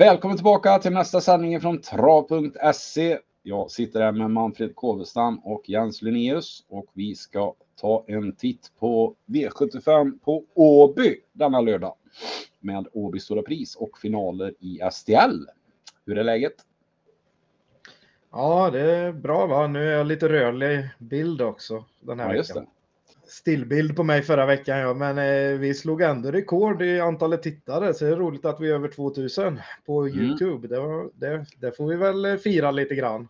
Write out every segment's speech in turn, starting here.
Välkommen tillbaka till nästa sändning från trav.se. Jag sitter här med Manfred Kåvestam och Jens Linnaeus och vi ska ta en titt på V75 på Åby denna lördag med Åby Stora Pris och finaler i STL. Hur är läget? Ja, det är bra va. Nu är jag lite rörlig bild också den här ja, veckan. Stillbild på mig förra veckan ja, men eh, vi slog ändå rekord i antalet tittare så det är roligt att vi är över 2000 på mm. Youtube. Det, var, det, det, får vi väl eh, fira lite grann.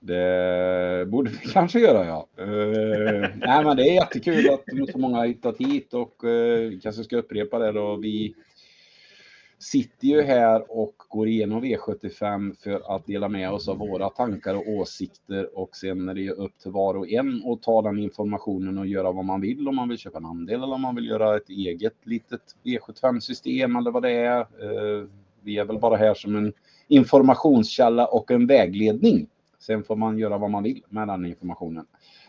Det borde vi kanske göra ja. Uh, nej men det är jättekul att så många har hittat hit och uh, kanske ska upprepa det då. Vi sitter ju här och går igenom V75 för att dela med oss av våra tankar och åsikter och sen är det upp till var och en att ta den informationen och göra vad man vill om man vill köpa en andel eller om man vill göra ett eget litet V75-system eller vad det är. Eh, vi är väl bara här som en informationskälla och en vägledning. Sen får man göra vad man vill med den informationen.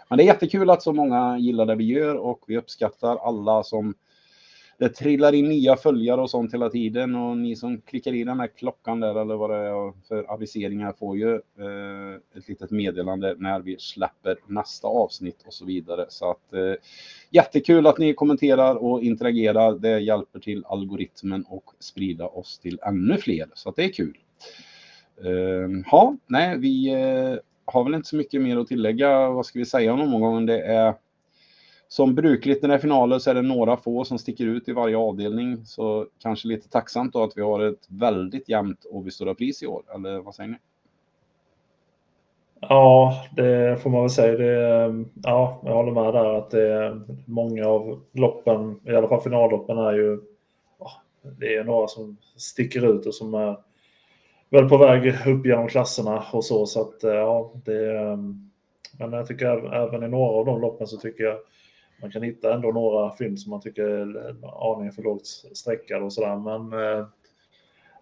Men det är jättekul att så många gillar det vi gör och vi uppskattar alla som det trillar in nya följare och sånt hela tiden och ni som klickar i den här klockan där eller vad det är för aviseringar får ju eh, ett litet meddelande när vi släpper nästa avsnitt och så vidare. Så att eh, jättekul att ni kommenterar och interagerar. Det hjälper till algoritmen och sprida oss till ännu fler så att det är kul. Eh, ja, nej, vi eh, har väl inte så mycket mer att tillägga. Vad ska vi säga om omgången? Det är som brukligt när det är finaler så är det några få som sticker ut i varje avdelning. Så kanske lite tacksamt då att vi har ett väldigt jämnt Åby Stora Pris i år. Eller vad säger ni? Ja, det får man väl säga. Det, ehm, ja, jag håller med där att det är många av loppen, i alla fall finalloppen, är ju det är några som sticker ut och som är väl på väg upp genom klasserna och så. Så att eh, ja, det ehm, Men jag tycker även i några av de loppen så tycker jag man kan hitta ändå några fynd som man tycker är aningen för lågt streckade och sådär. Men eh,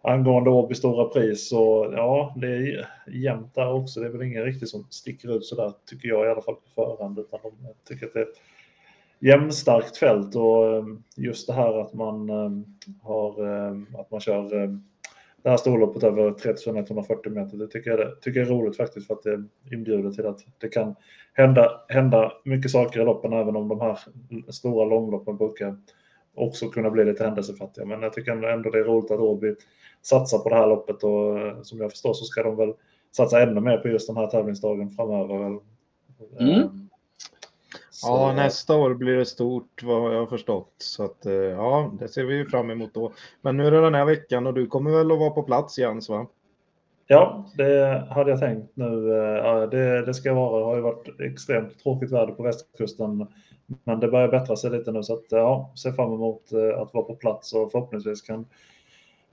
angående Åby stora pris så ja, det är jämnt där också. Det är väl ingen riktigt som sticker ut sådär tycker jag i alla fall på förhand. Utan de tycker att det är ett jämnstarkt fält och eh, just det här att man eh, har eh, att man kör det här storloppet över 3140 meter. Det tycker jag, det, tycker jag är roligt faktiskt för att det inbjuder till att det kan hända, hända mycket saker i loppen även om de här stora långloppen brukar också kunna bli lite händelsefattiga. Men jag tycker ändå det är roligt att Åby satsar på det här loppet och eh, som jag förstår så ska de väl satsa ännu mer på just den här tävlingsdagen framöver. Mm. Så... Ja, nästa år blir det stort vad jag har förstått. Så att eh, ja, det ser vi ju fram emot då. Men nu är det den här veckan och du kommer väl att vara på plats Jens va? Ja, det hade jag tänkt nu. Eh, det, det ska vara. Det har ju varit extremt tråkigt väder på västkusten. Men det börjar bättra sig lite nu så att ja, ser fram emot eh, att vara på plats och förhoppningsvis kan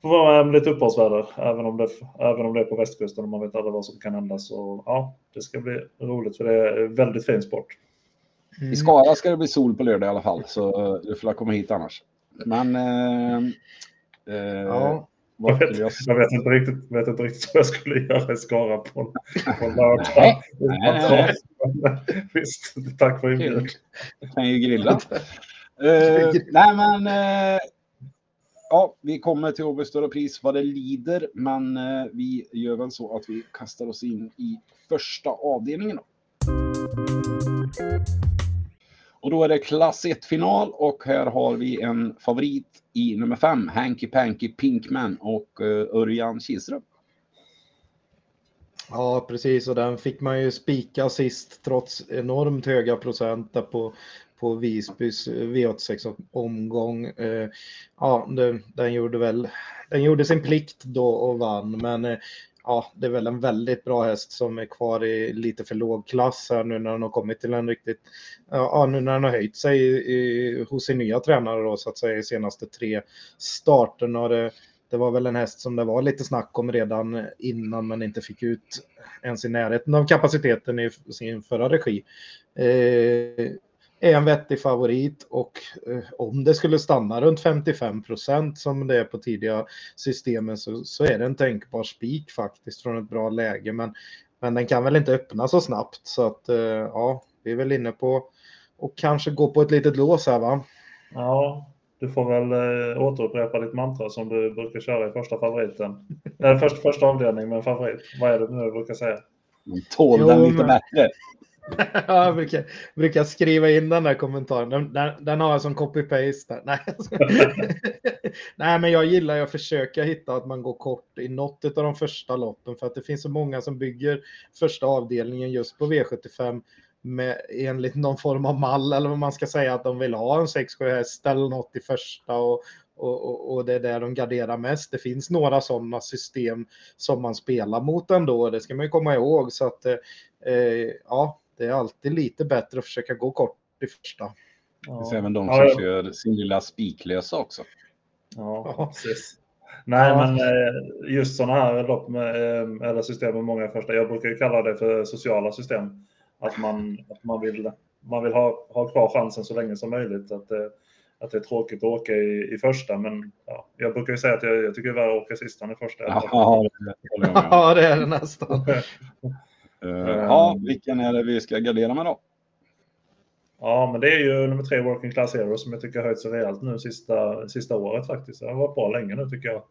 få vara med lite uppehållsväder även om, det, även om det är på västkusten och man vet aldrig vad som kan hända. Så ja, det ska bli roligt för det är väldigt fin sport. Mm. I Skara ska det bli sol på lördag i alla fall, så eh, du får komma hit annars. Men... Eh, eh, ja. Jag vet, jag... jag vet, inte riktigt, vet inte riktigt vad jag skulle göra i Skara på, på lördag. nej, nej, nej. Visst, tack för inbjudan. Du kan ju grilla. uh, nej, men... Uh, ja, vi kommer till Åby Stora Pris vad det lider, men uh, vi gör väl så att vi kastar oss in i första avdelningen. Då. Och då är det klass 1-final och här har vi en favorit i nummer 5, Hanky Panky Pinkman och eh, Örjan Kihlström. Ja, precis och den fick man ju spika sist trots enormt höga procent där på, på Visbys V86-omgång. Eh, ja, den, gjorde väl, den gjorde sin plikt då och vann, men eh, ja, det är väl en väldigt bra häst som är kvar i lite för låg klass här nu när den har kommit till en riktigt, ja, nu när den har höjt sig i, i, hos sin nya tränare då så att säga i senaste tre starterna. Det, det var väl en häst som det var lite snack om redan innan men inte fick ut ens i närheten av kapaciteten i sin förra regi. Eh, är en vettig favorit och eh, om det skulle stanna runt 55 procent som det är på tidiga systemen så, så är det en tänkbar spik faktiskt från ett bra läge. Men, men den kan väl inte öppna så snabbt så att eh, ja, vi är väl inne på och kanske gå på ett litet lås här va? Ja, Du får väl eh, återupprepa ditt mantra som du brukar köra i första favoriten. Eller först, första avdelning med en favorit. Vad är det nu du brukar säga? Tål Jo, den lite men- bättre. Ja, jag brukar, brukar skriva in den där kommentaren. Den, den, den har jag som copy-paste. Nej. Nej, men jag gillar att försöka hitta att man går kort i något av de första loppen för att det finns så många som bygger första avdelningen just på V75 med enligt någon form av mall eller vad man ska säga att de vill ha en 6-7 häst eller något i första och, och, och, och det är där de garderar mest. Det finns några sådana system som man spelar mot ändå, det ska man ju komma ihåg. Så att eh, eh ja, det är alltid lite bättre att försöka gå kort i första. Det Ja. finns även de som ja. kör sin lilla spiklösa också. Ja, Ja. precis. Nej, Ja. men eh, just sådana här lopp med, eh, eller system med många första. Jag brukar ju kalla det för sociala system. Att man, att man vill, man vill ha, ha kvar chansen så länge som möjligt. Att, eh, att det är tråkigt att åka i, i första, men ja, jag brukar ju säga att jag, jag tycker det är värre att åka sista än i första. Ja, det. Ja, det är det nästan. Eh, Ja, vilken är det vi ska gardera med då? Ja, men det är ju nummer tre Working Class Hero som jag tycker har höjt sig rejält nu sista, sista året faktiskt. Det har varit bra länge nu tycker jag.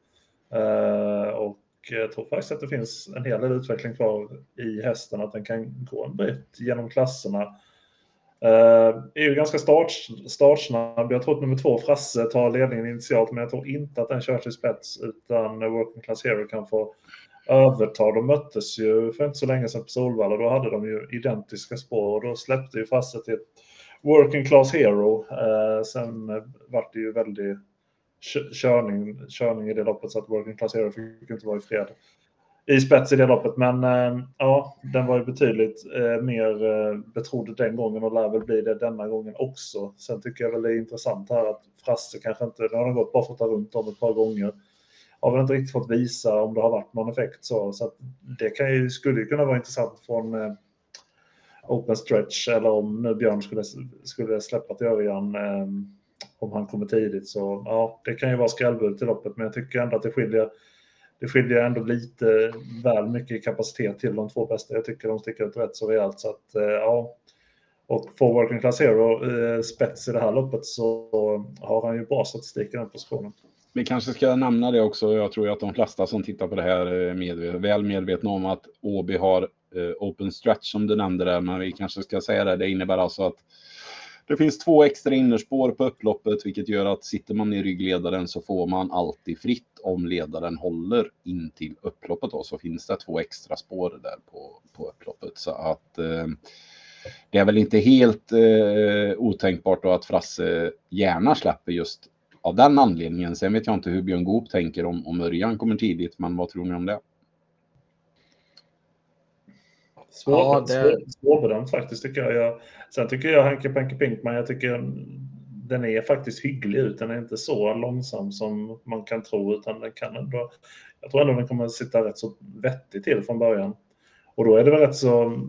Eh, och jag tror faktiskt att det finns en hel del utveckling kvar i hästen, att den kan gå en bit genom klasserna. Eh, är ju ganska start, startsnabb. Jag tror att nummer två Frasse tar ledningen initialt, men jag tror inte att den kör till spets, utan Working Class Hero kan få överta. De möttes ju för inte så länge sedan på Solvalla. Då hade de ju identiska spår och då släppte ju Frasse till Working Class Hero. Eh, sen vart det ju väldigt körning, körning i det loppet så att Working Class Hero fick inte vara i fred i spets i det loppet. Men eh, ja, den var ju betydligt eh, mer eh, betrodd den gången och lär väl bli det denna gången också. Sen tycker jag väl det är intressant här att Frasse kanske inte, nu har den gått bara fått ta runt om ett par gånger. Har väl inte riktigt fått visa om det har varit någon effekt så. Så att det kan ju, skulle ju kunna vara intressant från eh, open stretch eller om nu Björn skulle, skulle släppa till Örjan eh, om han kommer tidigt. Så ja, det kan ju vara skrällbud till loppet, men jag tycker ändå att det skiljer det skiljer ändå lite väl mycket i kapacitet till de två bästa. Jag tycker de sticker ut rätt så rejält. Så att, eh, ja. Och får Working Class Hero eh, spets i det här loppet så har han ju bra statistik i den positionen. Vi kanske ska nämna det också. Jag tror ju att de flesta som tittar på det här eh, är medvet- väl medvetna om att Åby har eh, open stretch som du nämnde där. Men vi kanske ska säga det. Det innebär alltså att det finns två extra innerspår på upploppet, vilket gör att sitter man i ryggledaren så får man alltid fritt om ledaren håller in till upploppet. Då, så finns det två extra spår där på, på upploppet. Så att eh, det är väl inte helt eh, otänkbart då att Frasse gärna släpper just av den anledningen. Sen vet jag inte hur Björn Goop tänker om, om Örjan kommer tidigt, men vad tror ni om det? Svår, Ja, det- svår, svårbedömt faktiskt tycker jag. jag. Sen tycker jag Henke Penke Pinkman, jag tycker den är faktiskt hygglig ut. Den är inte så långsam som man kan tro, utan den kan ändå, jag tror ändå den kommer att sitta rätt så vettigt till från början. Och då är det väl rätt så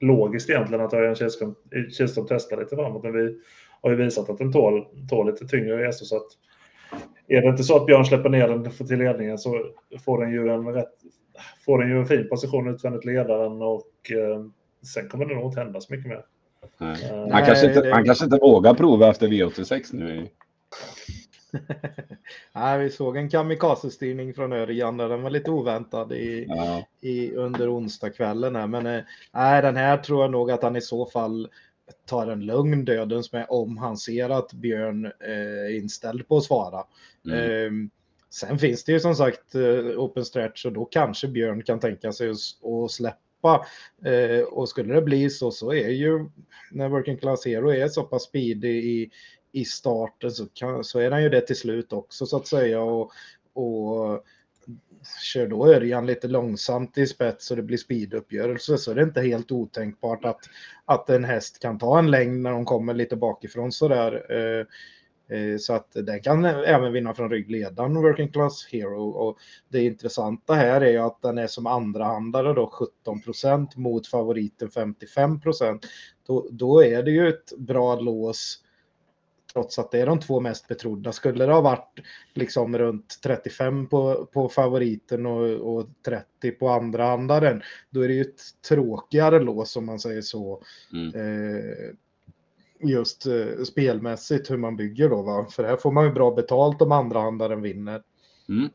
logiskt egentligen att Örjan Kihlström testar lite framåt. Men vi har ju visat att den tål, tål lite tyngre resor. Så att är det inte så att Björn släpper ner den för till ledningen så får den ju en rätt får den ju en fin position utvändigt ledaren och eh, sen kommer det nog inte hända så mycket mer. Nej. Eh, Han, Nej, kanske inte, det- han kanske inte vågar prova efter V86 nu. Nej, vi såg en kamikazestyrning från Örjan där den var lite oväntad i, Ja. i, under onsdagskvällen. Här. Men eh, nej, den här tror jag nog att han i så fall tar en lugn dödens med om han ser att Björn eh, är inställd på att svara. Mm. Ehm, sen finns det ju som sagt eh, open stretch och då kanske Björn kan tänka sig att släppa. Eh, och skulle det bli så så är ju när Working Class Hero är så pass speedig i, i starten så, kan, så är han ju det till slut också så att säga. Och, och kör då Örjan lite långsamt i spets och det blir speeduppgörelse så är det inte helt otänkbart att, att en häst kan ta en längd när de kommer lite bakifrån sådär. Eh, eh så att den kan även vinna från ryggledaren, Working Class Hero. Och det intressanta här är ju att den är som andrahandare då 17 procent mot favoriten 55 Då, då är det ju ett bra lås trots att det är de två mest betrodda. Skulle det ha varit liksom runt 35 på, på favoriten och, och 30 på andrahandaren, då är det ju ett tråkigare lås om man säger så. Mm. Eh, just eh, spelmässigt hur man bygger då va. För här får man ju bra betalt om andrahandaren vinner. Mm.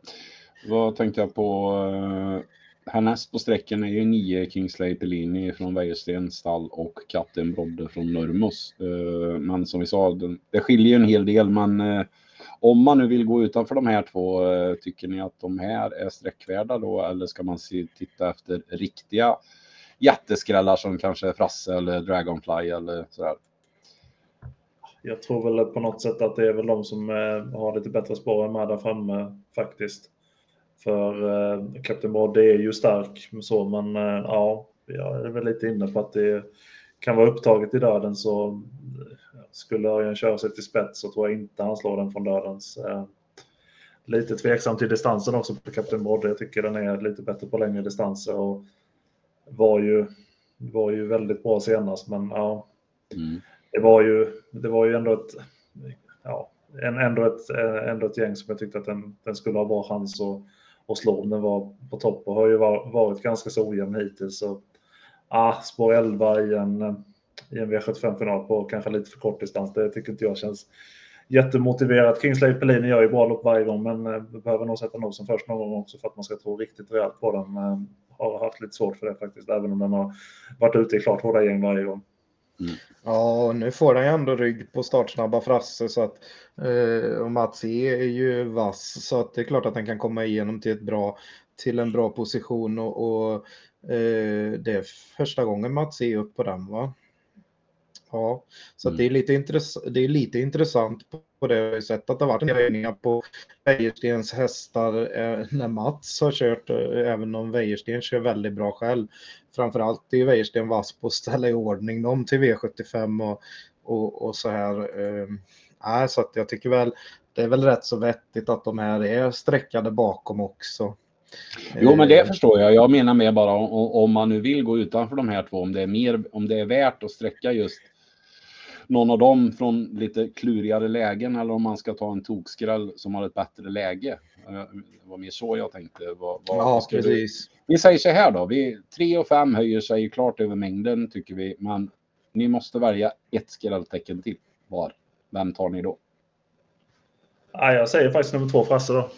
Vad tänkte jag på? Härnäst på sträckan är ju nio Kingsley Pellini från Väjersten stall och Katten Brodde från Nurmos. Eh, men som vi sa, det skiljer ju en hel del. Men eh, om man nu vill gå utanför de här två, eh, tycker ni att de här är sträckvärda då? Eller ska man se, titta efter riktiga jätteskrällar som kanske Frasse eller Dragonfly eller sådär? Jag tror väl på något sätt att det är väl de som har lite bättre spår än med där framme faktiskt. För eh, Captain Brodde är ju stark så, men eh, ja, jag är väl lite inne på att det kan vara upptaget i döden så eh, skulle Örjan köra sig till spets så tror jag inte han slår den från dödens. Lite tveksam till distansen också på Captain Brodde. Jag tycker den är lite bättre på längre distanser och var ju, var ju väldigt bra senast, men ja, Mm. det var ju, det var ju ändå ett, ja, en, ändå, ett, ändå ett gäng som jag tyckte att den, den skulle ha bra chans att, och slå den var på topp och har ju varit ganska så ojämn hittills. Så, ah, spår 11 i en, i en V75-final på kanske lite för kort distans, det tycker inte jag känns jättemotiverat. Kingsley Pellini gör ju bra lopp varje gång, men eh, behöver nog sätta nosen först någon gång också för att man ska tro riktigt rejält på den. Eh, har haft lite svårt för det faktiskt, även om den har varit ute i klart hårda gäng varje gång. Mm. Ja, nu får han ju ändå rygg på startsnabba Frasse så att eh, och Mats E är ju vass så att det är klart att den kan komma igenom till ett bra till en bra position och, och eh, det är första gången Mats E är upp på den va? Ja, så Mm. det, är lite intress- det är lite intressant på, det sättet att det har varit höjningar på Wäjerstens hästar eh, när Mats har kört, eh, även om Wäjersten kör väldigt bra själv. Framförallt är Wäjersten vass på att ställa i ordning dem till V75 och, och, och så här. Eh, nej, så att jag tycker väl det är väl rätt så vettigt att de här är sträckade bakom också. Jo, men det Eh, förstår jag. Jag menar mer bara om, om man nu vill gå utanför de här två, om det är mer, om det är värt att sträcka just någon av dem från lite klurigare lägen eller om man ska ta en tokskräll som har ett bättre läge. Eh, Det var mer så jag tänkte. Vad, vad, Ja, precis. Vi säger så här då. Vi, 3 och 5 höjer sig klart över mängden tycker vi. Men ni måste välja ett skrälltecken till var. Vem tar ni då? Ja, jag säger faktiskt nummer två Frasse då.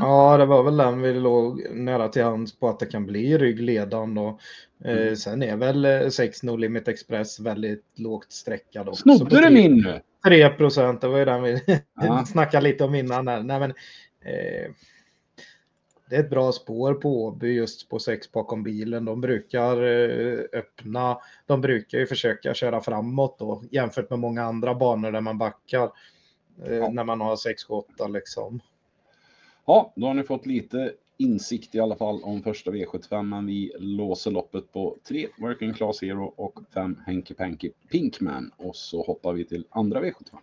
Ja, det var väl den vi låg nära till hands på att det kan bli ryggledan då. Eh, Mm. sen är väl eh, 6 No Limit Express väldigt lågt sträckad också. Snodde du min nu? 3 procent, det var ju den vi Ja. snackade lite om innan. Här. Nej, men, eh, det är ett bra spår på Åby just på 6 bakom bilen. De brukar eh, öppna, de brukar ju försöka köra framåt då jämfört med många andra banor där man backar. Eh, Ja. När man har 6-8 liksom. Ja, då har ni fått lite insikt i alla fall om första V75. Men vi låser loppet på 3 Working Class Hero och 5 Henke Panky Pinkman. Och så hoppar vi till andra V75.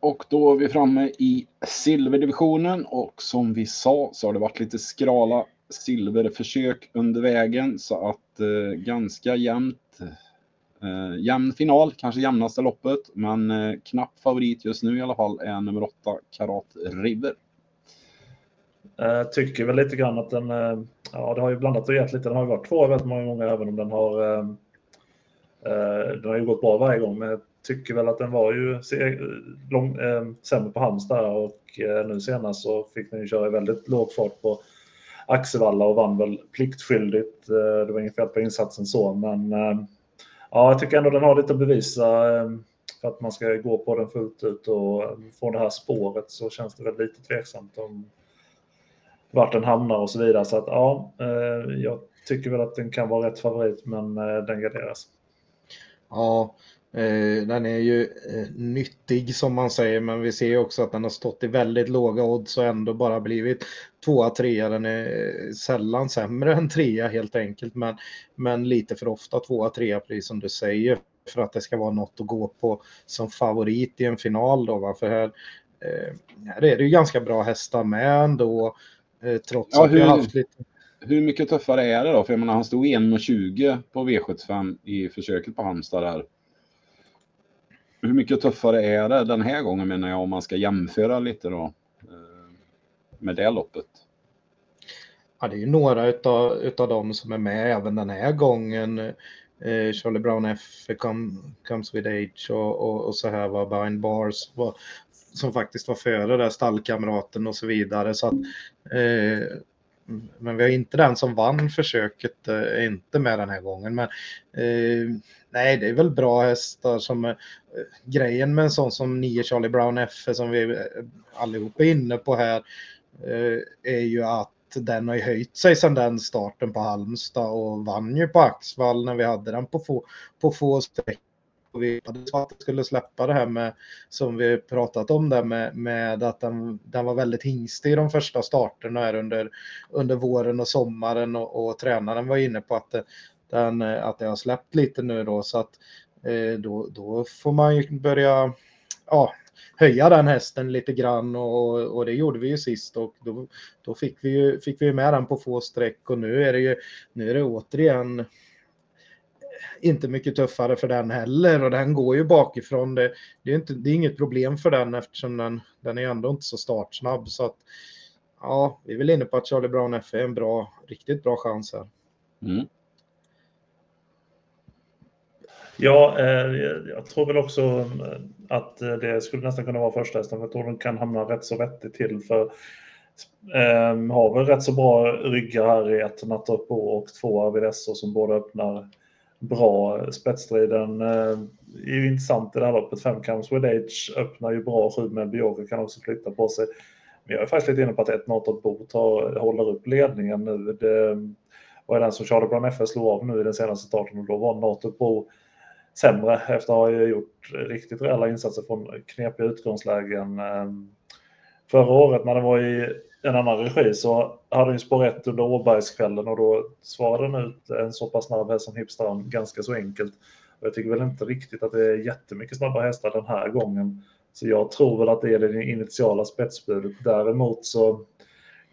Och då är vi framme i silverdivisionen och som vi sa så har det varit lite skrala silverförsök under vägen så att eh, ganska jämnt. Eh, jämn final, kanske jämnaste loppet, men eh, knapp favorit just nu i alla fall är nummer 8 Karat River. Eh, tycker väl lite grann att den, eh, ja det har ju blandat och gett lite. Den har ju varit två väldigt många gånger även om den har, eh, eh, den har ju gått bra varje gång. Men jag tycker väl att den var ju se, lång, eh, sämre på Halmstad och eh, nu senast så fick den ju köra i väldigt låg fart på Axevalla och vann väl pliktskyldigt. Eh, det var inget fel på insatsen så men eh, ja, jag tycker ändå den har lite att bevisa. Ehm, för att man ska gå på den fullt ut och ehm, få det här spåret så känns det väl lite tveksamt om vart den hamnar och så vidare. Så att ja, eh, jag tycker väl att den kan vara rätt favorit men eh, den garderas. Ja, den är ju eh, nyttig som man säger, men vi ser ju också att den har stått i väldigt låga odds och ändå bara blivit tvåa, trea. Den är sällan sämre än trea helt enkelt, men, men lite för ofta tvåa, trea, precis som du säger, för att det ska vara något att gå på som favorit i en final då. Va? För här, eh, här är det ju ganska bra hästar med ändå, eh, trots Ja, att vi har hur- haft lite Hur mycket tuffare är det då? För jag menar, han stod 1,20 på V75 i försöket på Halmstad där. Hur mycket tuffare är det den här gången menar jag om man ska jämföra lite då eh, med det loppet? Ja, det är ju några utav, utav dem som är med även den här gången. eh, Charlie Brown F come, Comes With Age och, och, och så här var Bind Bars var, som faktiskt var före där stallkamraten och så vidare. Så att, eh, men vi har inte den som vann försöket, eh, inte med den här gången. Men eh, nej, det är väl bra hästar som eh, grejen med en sån som 9 Charlie Brown F som vi eh, allihopa är inne på här eh, är ju att den har ju höjt sig sedan den starten på Halmstad och vann ju på Axvall när vi hade den på få, på få streck. Och vi hade att det skulle släppa det här med, som vi pratat om där med, med att den, den var väldigt hingstig i de första starterna här under, under våren och sommaren och, och tränaren var inne på att, eh, den, eh, att det har släppt lite nu då så att eh, då, då får man ju börja ja, höja den hästen lite grann och, och det gjorde vi ju sist och då, då fick, vi ju, fick vi med den på få streck och nu är det ju nu är det återigen eh, inte mycket tuffare för den heller och den går ju bakifrån. Det, det, är, inte, det är inget problem för den eftersom den, den är ändå inte så startsnabb. Så att, ja, vi är väl inne på att Charlie Brown F är en bra, riktigt bra chans här. Mm. Ja, eh, jag tror väl också eh, att eh, det skulle nästan kunna vara första hästen. Jag tror den kan hamna rätt så vettigt till för eh, har väl rätt så bra ryggar här i ett Nattorpo och två Avidesso som båda öppnar bra. Spetsstriden eh, är ju intressant i det här loppet. Fem Comes With Age öppnar ju bra. Sju med Bjorka kan också flytta på sig. Men jag är faktiskt lite inne på att ett Nortot Bo håller upp ledningen nu. Det eh, var den som Charlie Brown FS slog av nu i den senaste starten och då var Nortot Bo sämre efter att ha gjort riktigt reella insatser från knepiga utgångslägen. Ehm, förra året när det var i en annan regi så hade han spår 1 under Åbergskvällen och då svarade den ut en så pass snabb häst som Hipstown ganska så enkelt. Och jag tycker väl inte riktigt att det är jättemycket snabba hästar den här gången. Så jag tror väl att det är det initiala spetsbudet. Däremot så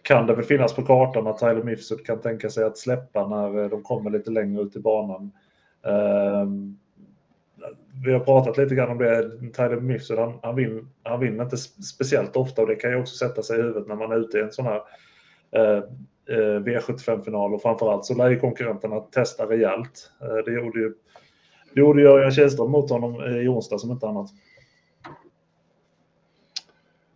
kan det väl finnas på kartan att Tyler Mifsud kan tänka sig att släppa när de kommer lite längre ut i banan. Um, vi har pratat lite grann om det. Tyler Mifsud, han, han, vinner, han vinner inte speciellt ofta och det kan ju också sätta sig i huvudet när man är ute i en sån här eh, eh V75-final och framförallt så lär ju konkurrenterna testa rejält. Eh, det gjorde ju det gjorde Jörgen Kihlström mot honom i onsdag som inte annat.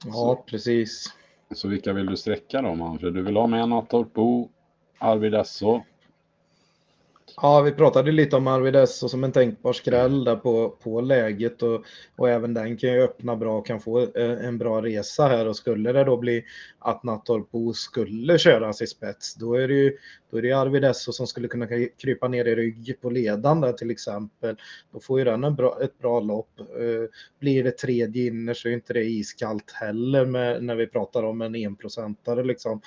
Ja, precis. Så vilka vill du sträcka då Manfred? Du vill ha med Nattorp Bo, Arvid Esso, Ja, vi pratade lite om Arvid Esso som en tänkbar skräll där på, på läget och, och även den kan ju öppna bra och kan få eh, en bra resa här och skulle det då bli att Nattorpo skulle köras i spets då är det ju då är det Arvid Esso som skulle kunna krypa ner i rygg på ledan där till exempel. Då får ju den en bra, ett bra lopp. Eh, blir det tredje inner så är inte det iskallt heller med, när vi pratar om en enprocentare liksom.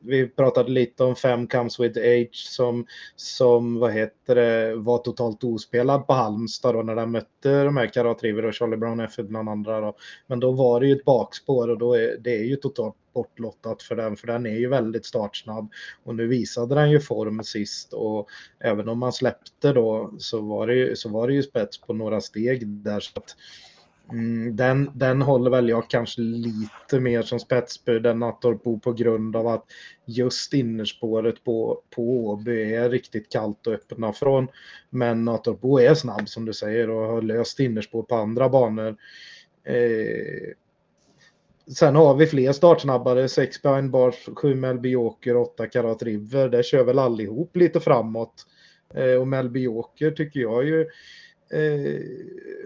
Vi pratade lite om Fem Comes With Age som, som vad heter det, var totalt ospelad på Halmstad då, när den mötte de här Karat River och Charlie Brown F bland andra. Då. Men då var det ju ett bakspår och då är det är ju totalt bortlottat för den, för den är ju väldigt startsnabb. Och nu visade den ju form sist och även om man släppte då så var det ju, så var det ju spets på några steg där. Så att, Mm, den, den håller väl jag kanske lite mer som spetsbud än Nattorpo på grund av att just innerspåret på, på Åby är riktigt kallt att öppna från. Men Nattorpo är snabb som du säger och har löst innerspår på andra banor. Eh, sen har vi fler startsnabbare, 6 behind bars, 7 Melby Joker, 8 Karat River. Där kör väl allihop lite framåt. Eh, och Melby Joker tycker jag ju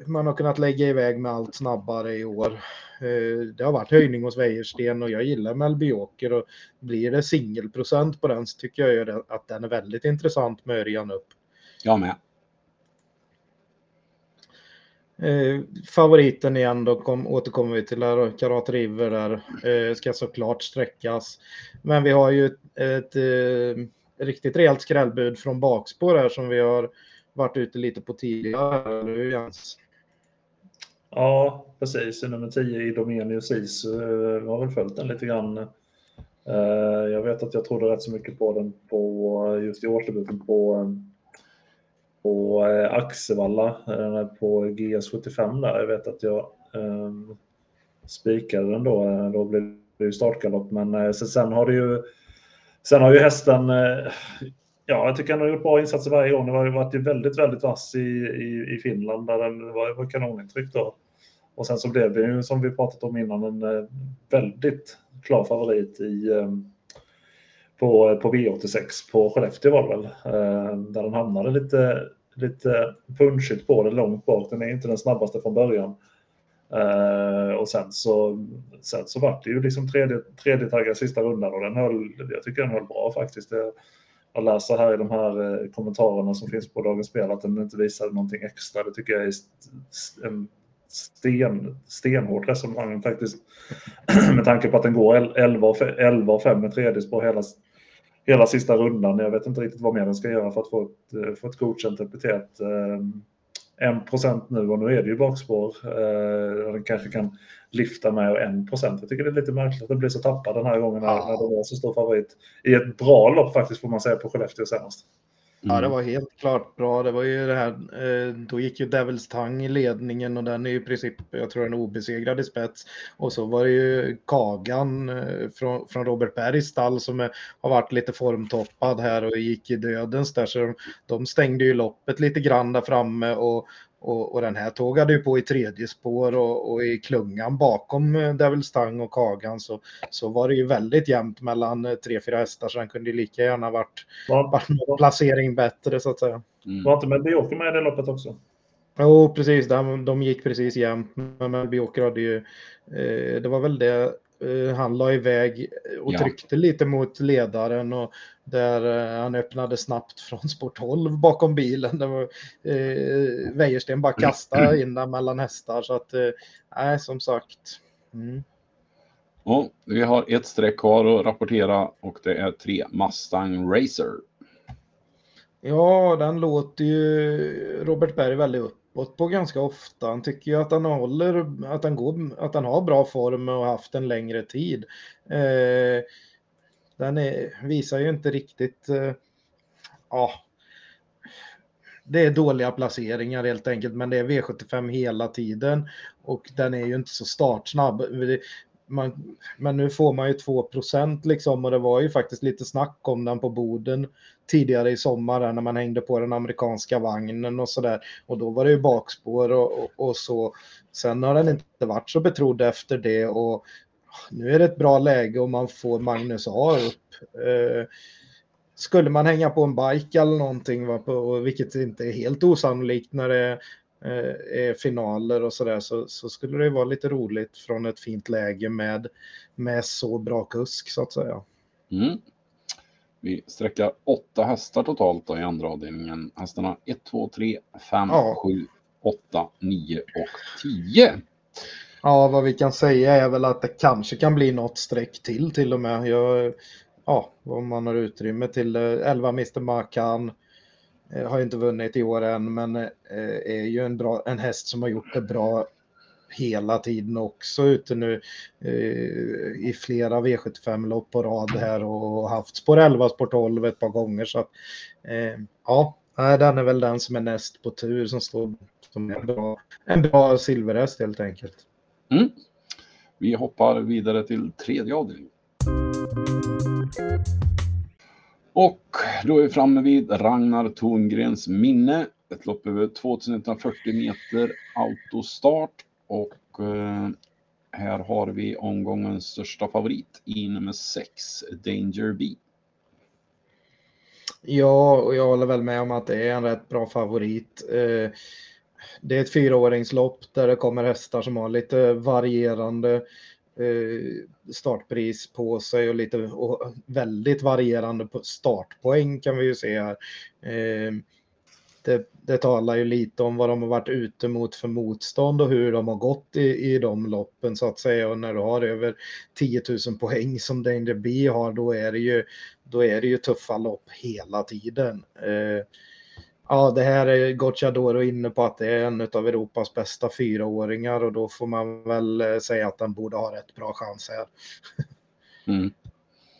man har kunnat lägga iväg med allt snabbare i år. Eh, det har varit höjning hos Wäjersten och jag gillar Melby Joker och blir det singelprocent på den så tycker jag att den är väldigt intressant med Örjan upp. Jag med. Eh, favoriten igen då kom, återkommer vi till där, Karat River där eh, ska såklart sträckas. Men vi har ju ett, ett eh, riktigt rejält skrällbud från bakspår här som vi har varit ute lite på tidigare, nu, Jens? Ja, precis. Nummer 10 i Domenius Is Jag har väl följt den lite grann. Eh, jag vet att jag trodde rätt så mycket på den på just i årsdebuten på, på eh, Axevalla på GS75 där. Jag vet att jag um, spikade den då. Då blev det ju startgalopp, men sen har det ju Sen har ju hästen ja, jag tycker han har gjort bra insatser varje gång. Det har varit väldigt, väldigt vass i, i, i Finland där det var, var kanonintryck då. Och sen så blev det ju som vi pratat om innan en eh, väldigt klar favorit i, ehm, på, eh, på V86 på Skellefteå var det väl. Eh, där den hamnade lite, lite punchigt på det långt bak. Den är inte den snabbaste från början. och sen så, sen så var det ju liksom tredje, tredje taggar sista rundan och den höll, jag tycker den höll bra faktiskt. Det, jag läser här i de här eh, kommentarerna som finns på Dagens Spel att den inte visade någonting extra. Det tycker jag är en sten, stenhårt resonemang faktiskt. med tanke på att den går 11 och 5 med tredje spår hela, hela sista rundan. Jag vet inte riktigt vad mer den ska göra för att få ett, eh, få ett godkänt epitet. Ehm, Ehm, en procent nu och nu är det ju bakspår. Eh, den kanske kan lyfta med en procent. Jag tycker det är lite märkligt att den blir så tappad den här gången ja. när den var så stor favorit. I ett bra lopp faktiskt får man säga på Skellefteå senast. Ja, det mm. var helt klart bra. Det var ju det här, eh, då gick ju Devils Tang i ledningen och den är ju i princip, jag tror den är obesegrad i spets. Och så var det ju Kagan eh, från, från Robert Bergs stall som är, har varit lite formtoppad här och gick i dödens där. Så de, de stängde ju loppet lite grann där framme och, och, och, den här tågade ju på i tredje spår och, och i klungan bakom eh, Devil Stang och Kagan så, så var det ju väldigt jämnt mellan eh, tre, fyra hästar så den kunde lika gärna varit, ja. varit någon placering bättre så att säga. Mm. Var inte Melby med i det loppet också? Jo, precis. De, de gick precis jämnt. Men Melby hade ju, eh, det var väl det han la iväg och tryckte ja. lite mot ledaren och där eh, han öppnade snabbt från sport 12 bakom bilen. Det var, eh, Wäjersten bara kastade in den mellan hästar så att, nej, som sagt. Mm. Ja, vi har ett streck kvar att rapportera och det är tre Mustang Racer. Ja, den låter ju Robert Berg väldigt upp uppåt på ganska ofta. Han tycker ju att han håller, att han går, att han har bra form och haft en längre tid. Eh, den är, visar ju inte riktigt, eh, ja, det är dåliga placeringar helt enkelt, men det är V75 hela tiden och den är ju inte så startsnabb man, men nu får man ju 2% liksom och det var ju faktiskt lite snack om den på Boden tidigare i sommar när man hängde på den amerikanska vagnen och sådär. Och då var det ju bakspår och, och, och, så. Sen har den inte varit så betrodd efter det och nu är det ett bra läge och man får Magnus A upp. Eh, skulle man hänga på en bike eller någonting, va, på, vilket inte är helt osannolikt när det är eh, finaler och sådär så, så skulle det vara lite roligt från ett fint läge med, med så bra kusk så att säga. Mm. Vi sträcker åtta hästar totalt då i andra avdelningen. Hästarna 1, 2, 3, 5, 7, 8, 9 och 10. Ja, vad vi kan säga är väl att det kanske kan bli något streck till till och med. Jag, ja, om man har utrymme till 11 Mr. Makan, Eh, Eh, har inte vunnit i år än, men eh, är ju en, bra, en häst som har gjort det bra hela tiden också ute nu eh, i flera V75-lopp på rad här och haft spår 11, spår 12 ett par gånger. Så att, eh, ja, den är väl den som är näst på tur som står som en bra, en bra silverhäst helt enkelt. Mm. Vi hoppar vidare till tredje avdelningen. Och då är vi framme vid Ragnar Torngrens minne. Ett lopp över 2140 meter autostart och eh, här har vi omgångens största favorit i nummer 6, Danger B. Ja, och jag håller väl med om att det är en rätt bra favorit. Eh, det är ett fyraåringslopp där det kommer hästar som har lite varierande Eh, Eh, startpris på sig och lite och väldigt varierande startpoäng kan vi ju se här. Eh, det, det talar ju lite om vad de har varit ute mot för motstånd och hur de har gått i, i de loppen så att säga. Och när du har över 10 000 poäng som Danger B har, då är det ju, då är det ju tuffa lopp hela tiden. Eh, Ja, det här är Gocciadoro inne på att det är en av Europas bästa fyraåringar och då får man väl eh, säga att den borde ha rätt bra chans här. Mm.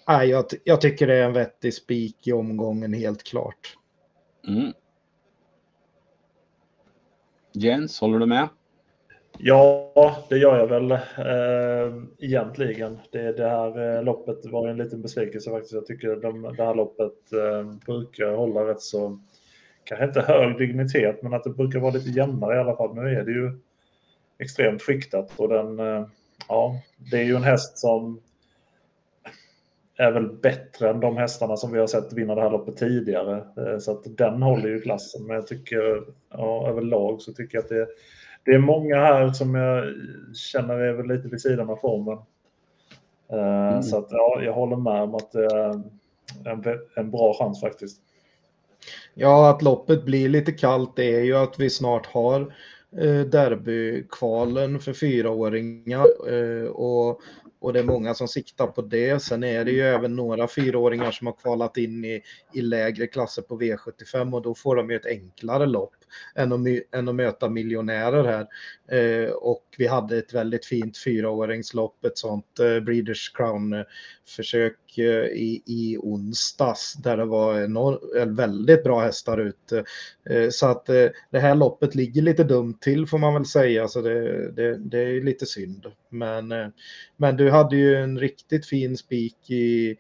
Nej, jag, jag, tycker det är en vettig spik i omgången helt klart. Mm. Jens, håller du med? Ja, det gör jag väl eh, egentligen. Det, det här eh, loppet var en liten besvikelse faktiskt. Jag tycker de, det här loppet eh, brukar hålla rätt så, kanske inte hög dignitet, men att det brukar vara lite jämnare i alla fall. Nu är det ju extremt skiktat och den, eh, ja, det är ju en häst som är väl bättre än de hästarna som vi har sett vinna det här loppet tidigare. Eh, så att den håller ju klassen. Men jag tycker ja, överlag så tycker jag att det, det är många här som jag känner är väl lite vid sidan av formen. Eh, mm. Så att ja, jag håller med om att det är en, en bra chans faktiskt. Ja, att loppet blir lite kallt det är ju att vi snart har eh, derbykvalen för fyraåringar eh, och och det är många som siktar på det. Sen är det ju även några fyraåringar som har kvalat in i, i lägre klasser på V75 och då får de ju ett enklare lopp än att, än att möta miljonärer här. Eh, och vi hade ett väldigt fint fyraåringslopp, ett sånt eh, Breeders Crown-försök eh, i, i onsdags där det var enorm, eh, väldigt bra hästar ute. Eh, så att eh, det här loppet ligger lite dumt till får man väl säga, så det, det, det är lite synd. Men, eh, men du hade ju en riktigt fin spik i,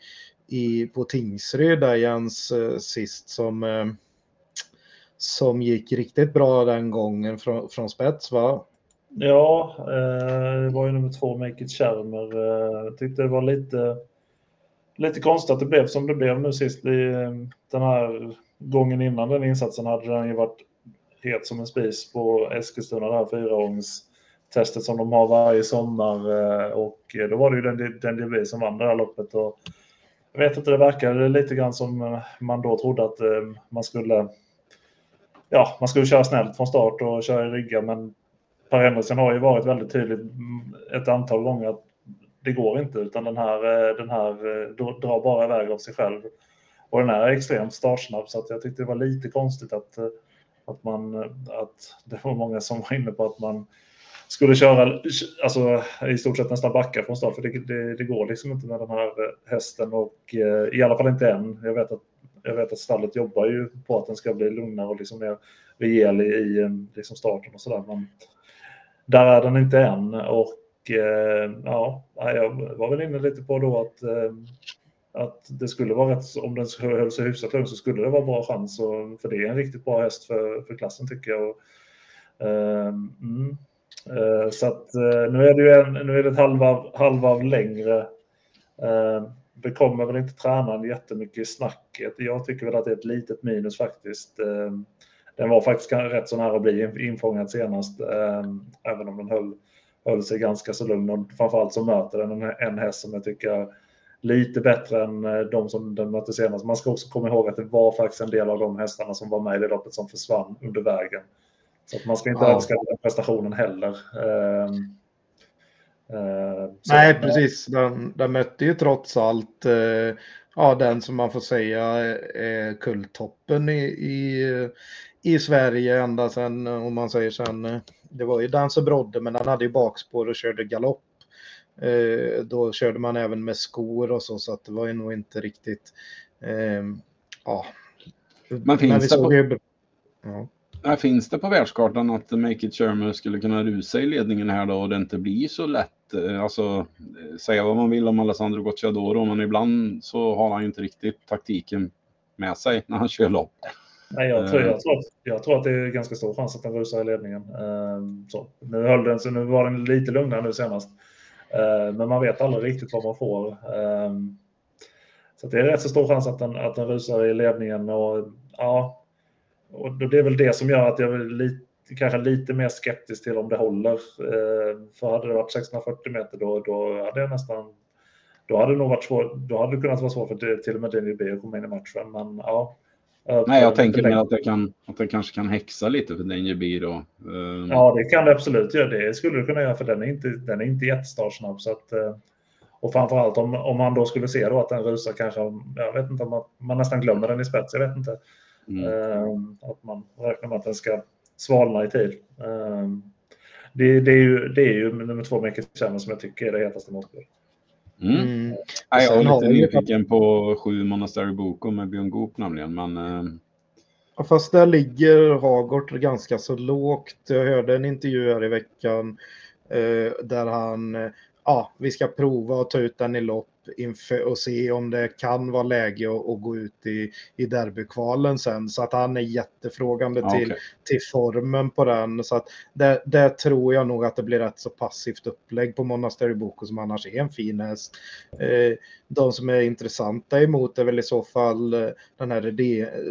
i, på Tingsryd där Jens eh, sist som eh, som gick riktigt bra den gången från, från spets va? Ja, eh, det var ju nummer två, Make It Schermer. Eh, jag eh, tyckte det var lite, lite konstigt att det blev som det blev nu sist. I, den här gången innan den insatsen hade den ju varit het som en spis på Eskilstuna, det här fyraåringstestet som de har varje sommar. Eh, och då var det ju den, den DB som vann det här loppet. Och jag vet inte, det verkade lite grann som man då trodde att eh, man skulle ja, man skulle köra snällt från start och köra i rygga, men Per Henriksen har ju varit väldigt tydligt ett antal gånger att det går inte, utan den här, eh, den här eh, drar bara iväg av sig själv. Och den är extremt startsnabb, så att jag tyckte det var lite konstigt att, eh, att, man, att det var många som var inne på att man skulle köra alltså, i stort sett nästan backa från start, för det, det, det går liksom inte med den här hästen och i alla fall inte än. Jag vet att jag vet att stallet jobbar ju på att den ska bli lugnare och liksom mer rejäl i, i eh, liksom starten och sådär. Men där är den inte än och eh, ja, jag var väl inne lite på då att, eh, att det skulle vara rätt, om den höll sig hyfsat lugn så skulle det vara bra chans och, för det är en riktigt bra häst för, för klassen tycker jag. Och, eh, mm. Eh, så att eh, nu är det ju en, nu är det ett halvvarv, halvvarv längre eh, det kommer väl inte tränaren jättemycket i snacket. Jag tycker väl att det är ett litet minus faktiskt. Ehm, den var faktiskt rätt så nära att bli infångad senast, ehm, även om den höll, höll sig ganska så lugn. Och framförallt så möter den en, häst som jag tycker är lite bättre än eh, de som den mötte senast. Man ska också komma ihåg att det var faktiskt en del av de hästarna som var med i det loppet som försvann under vägen. Så att man ska inte ja. önska den prestationen heller. Eh, så, Nej, precis. Den, den mötte ju trots allt eh, ja, den som man får säga är kulltoppen i, i, i Sverige ända sedan, om man säger sen, det var ju Danse Brodde, men han hade ju bakspår och körde galopp. Eh, då körde man även med skor och så, så att det var ju nog inte riktigt, eh, ja. Men finns det på... Ju, ja. Här finns det på världskartan att Make It Shermer skulle kunna rusa i ledningen här då och det inte blir så lätt. Eh, alltså, säga vad man vill om Alessandro Gocciadoro, men ibland så har han ju inte riktigt taktiken med sig när han kör lopp. Nej, jag, tror, jag, tror att, jag tror att det är ganska stor chans att den rusar i ledningen. Ehm, så. Nu, höll den, så nu var den lite lugnare nu senast. Ehm, men man vet aldrig riktigt vad man får. Ehm, så det är rätt så stor chans att den, att den rusar i ledningen. Och, ja, och det är väl det som gör att jag är lite, kanske lite mer skeptisk till om det håller. Eh, för hade det varit 640 meter då, då hade jag nästan då hade det nog varit svårt, då hade det kunnat vara svårt för till och med Daniel B att komma in i matchen. Men ja. Nej, jag tänker mer att det, kan, att det kanske kan häxa lite för Daniel B då. Um... Ja, det kan det absolut göra. Det skulle det kunna göra för den är inte, den är inte jättestartsnabb. Så att, eh, och framförallt om, om man då skulle se då att den rusar kanske, jag vet inte om man, man nästan glömmer den i spets, jag vet inte. Mm. Ehm, att man räknar med att den ska svalna i tid. Ehm, det, det, är, ju, det är ju nummer två Make som jag tycker är det hetaste måttet. Mm. Mm. jag är lite nyfiken på sju Monastery Boko med Björn Goop nämligen, men eh, Ja, fast där ligger Hagort ganska så lågt. Jag hörde en intervju här i veckan eh, där han, eh, ja, vi ska prova att ta ut den i lopp inför och se om det kan vara läge att, att gå ut i, i derbykvalen sen. Så att han är jättefrågande Ja, till, till formen på den. Så att där, där tror jag nog att det blir rätt så passivt upplägg på Monastery Boko som annars är en fin häst. Eh, de som är intressanta emot är väl i så fall eh, den här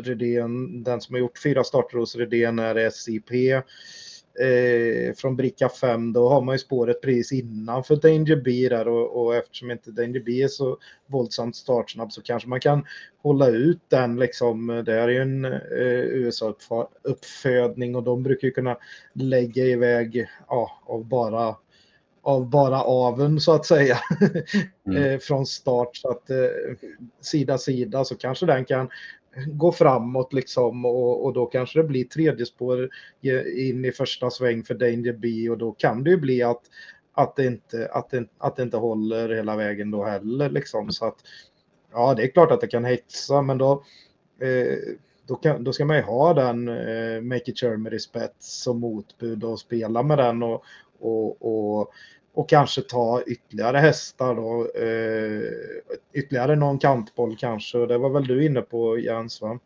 Redén den som har gjort fyra starter hos Redén är SIP. Eh, från bricka 5 då har man ju spåret precis innanför Danger B där och, och eftersom inte Danger B är så våldsamt startsnabb så kanske man kan hålla ut den liksom. Det är ju en eh, USA-uppfödning och de brukar ju kunna lägga iväg ja, av bara av bara aven så att säga Mm. eh, från start så att eh, sida sida så kanske den kan gå framåt liksom och, och då kanske det blir tredje spår in i första sväng för Danger B och då kan det ju bli att att det inte, att det, att det inte håller hela vägen då heller liksom. Så att ja det är klart att det kan hetsa men då eh, då, kan, då ska man ju ha den eh, Make It Germany spets som motbud och spela med den och, och, och, och kanske ta ytterligare hästar då. Eh, ytterligare någon kantboll kanske. Och det var väl du inne på Jens va?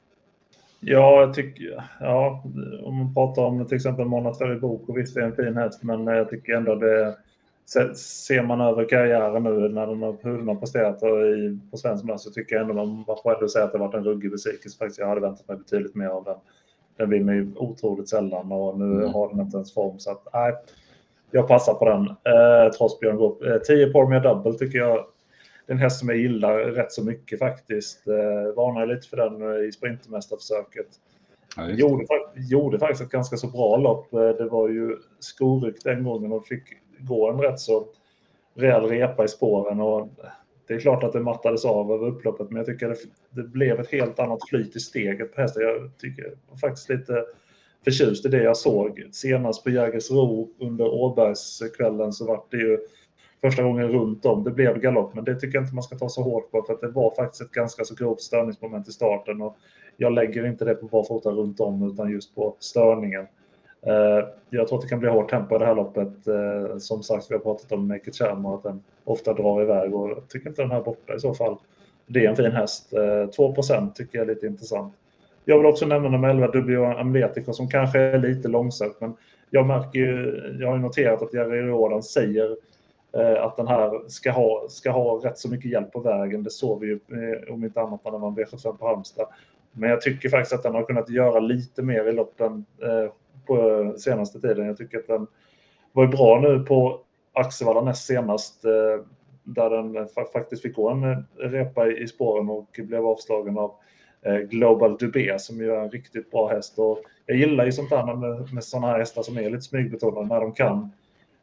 Ja, jag tycker, ja, om man pratar om till exempel Monastery Boko, visst är en fin häst, men jag tycker ändå det se- Ser man över karriären nu när den har, hur den har presterat i, på svensk mark så tycker jag ändå man var beredd att säga att det varit en ruggig besvikelse faktiskt. Jag hade väntat mig betydligt mer av den. Den vinner ju otroligt sällan och nu Mm. har den inte ens form så att nej, jag passar på den eh, trots Björn Goop. Eh, 10 Pormia Double tycker jag det är en häst som jag gillar rätt så mycket faktiskt. Eh, varnade lite för den eh, i Sprintermästarförsöket. Ja. Gjorde, gjorde faktiskt ett ganska så bra lopp. Eh, Det var ju skorykt den gången och fick gå en rätt så rejäl repa i spåren. Och det är klart att det mattades av över upploppet men jag tycker det, det blev ett helt annat flyt i steget på hästen. Jag tycker faktiskt lite förtjust i det jag såg. Senast på Jägersro under Åbergskvällen så var det ju första gången runt om. Det blev galopp men det tycker jag inte man ska ta så hårt på för att det var faktiskt ett ganska så grovt störningsmoment i starten. Och jag lägger inte det på barfota runt om utan just på störningen. Eh, jag tror att det kan bli hårt tempo i det här loppet. Eh, som sagt, vi har pratat om Make It Charm och att den ofta drar iväg och jag tycker inte den här borta i så fall. Det är en fin häst. Eh, 2 tycker jag är lite intressant. Jag vill också nämna nummer 11, Dubio Amletico, som kanske är lite långsökt, men jag märker ju, jag har ju noterat att Jerry Rådan säger eh, att den här ska ha, ska ha rätt så mycket hjälp på vägen. Det såg vi ju eh, om inte annat när den vann V75 på Halmstad. Men jag tycker faktiskt att den har kunnat göra lite mer i loppen eh, på senaste tiden. Jag tycker att den var bra nu på Axevalla näst senast. Eh, där den fa- faktiskt fick gå en eh, repa i, i spåren och blev avslagen av Global Dubé som ju är en riktigt bra häst. Och jag gillar ju sånt där med, med sådana här hästar som är lite smygbetonade när de kan.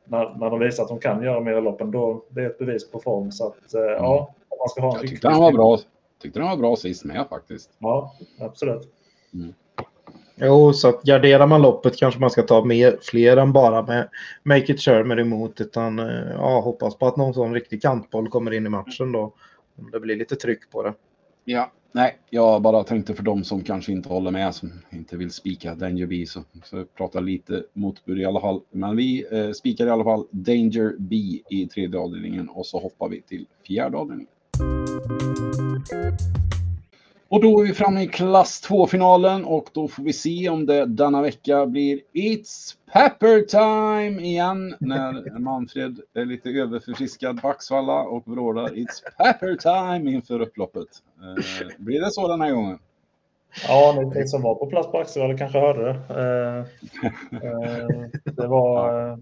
När, när de visar att de kan göra mer i loppen. Då, det är ett bevis på form. Så att, eh, ja, om man ska ha en Jag tyckte han var bra. Tyckte den var bra sist med faktiskt. Ja, absolut. Jo, så att garderar man loppet kanske man ska ta mer, fler än bara med Make It Shermer emot utan eh, ja, hoppas på att någon sån riktig kantboll kommer in i matchen då. Om det blir lite tryck på det. Ja, nej, jag bara tänkte för de som kanske inte håller med, som inte vill spika Danger B, så, så jag pratar lite motbud i alla fall. Men vi eh, spikar i alla fall Danger B i tredje avdelningen och så hoppar vi till fjärde avdelningen. Och då är vi framme i klass 2-finalen och då får vi se om det denna vecka blir It's Pepper Time igen när Manfred är lite överförfriskad på Axvalla och vrålar It's Pepper Time inför upploppet. Eh, blir det så den här gången? Ja, ni, som var på plats på Axevalla kanske hörde det. Eh, eh, det var...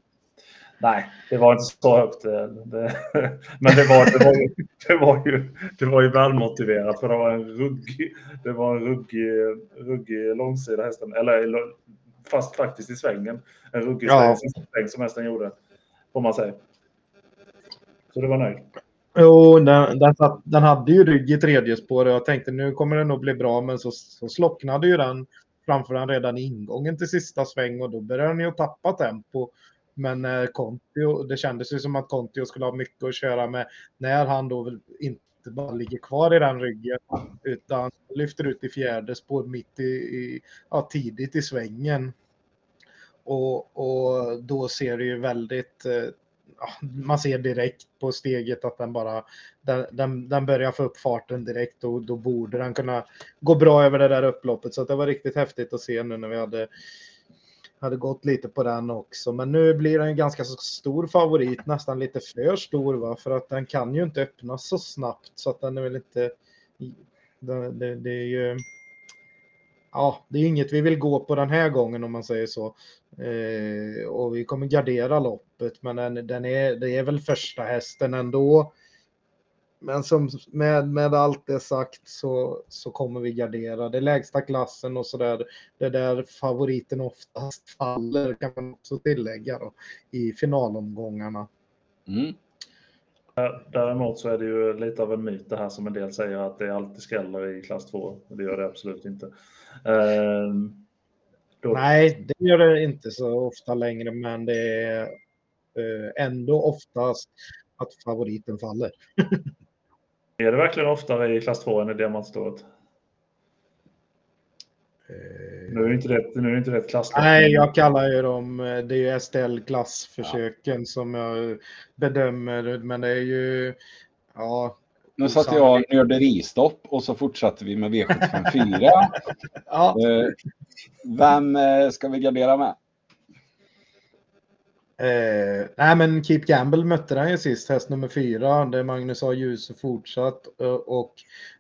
Nej, det var inte så högt. eh, Det, men det var, det, var ju, det, var ju, det var ju välmotiverat för det var en ruggig, det var en ruggig, ruggig långsida hästen. Eller fast faktiskt i svängen. En ruggig Ja. sväng, som hästen gjorde. Får man säga. Så det var nöjd. Jo, den, den, den hade ju rygg i tredje spår och jag tänkte nu kommer det nog bli bra men så, så slocknade ju den framför den redan i ingången till sista sväng och då började den ju tappa tempo. Men eh, Kontio, det kändes ju som att Kontio skulle ha mycket att köra med när han då inte bara ligger kvar i den ryggen utan lyfter ut i fjärde spår mitt i, i ja, tidigt i svängen. Och, och då ser det ju väldigt eh, man ser direkt på steget att den bara den, den, den, börjar få upp farten direkt och då borde den kunna gå bra över det där upploppet. Så det var riktigt häftigt att se nu när vi hade hade gått lite på den också. Men nu blir den ganska så stor favorit, nästan lite för stor va? för att den kan ju inte öppnas så snabbt så att den är väl inte. Det, det, det är ju. Ja, det är inget vi vill gå på den här gången om man säger så. Eh, och vi kommer gardera loppet, men den, den, är, det är väl första hästen ändå. Men som, med, med allt det sagt så, så kommer vi gardera. Det lägsta klassen och så där. Det där favoriten oftast faller kan man också tillägga då, i finalomgångarna. Mm. Däremot så är det ju lite av en myt det här som en del säger att det alltid skräller i klass 2. Det gör det absolut inte. Uh, då... Nej, det gör det inte så ofta längre, men det är uh, ändå oftast att favoriten faller. Är det verkligen oftare i klass 2 än i diamantstået? Eh, nu är det inte rätt, nu är det inte rätt klass. Nej, jag kallar ju dem, eh, det är ju STL-klassförsöken ja. som jag bedömer, men det är ju, ja. Nu satte jag nörderistopp och så fortsatte vi med V754. ja. Eh, vem ska vi gardera med? Eh, nej men Keep Gamble mötte den ju sist, häst nummer fyra, där Magnus har Djuse fortsatt. Eh, och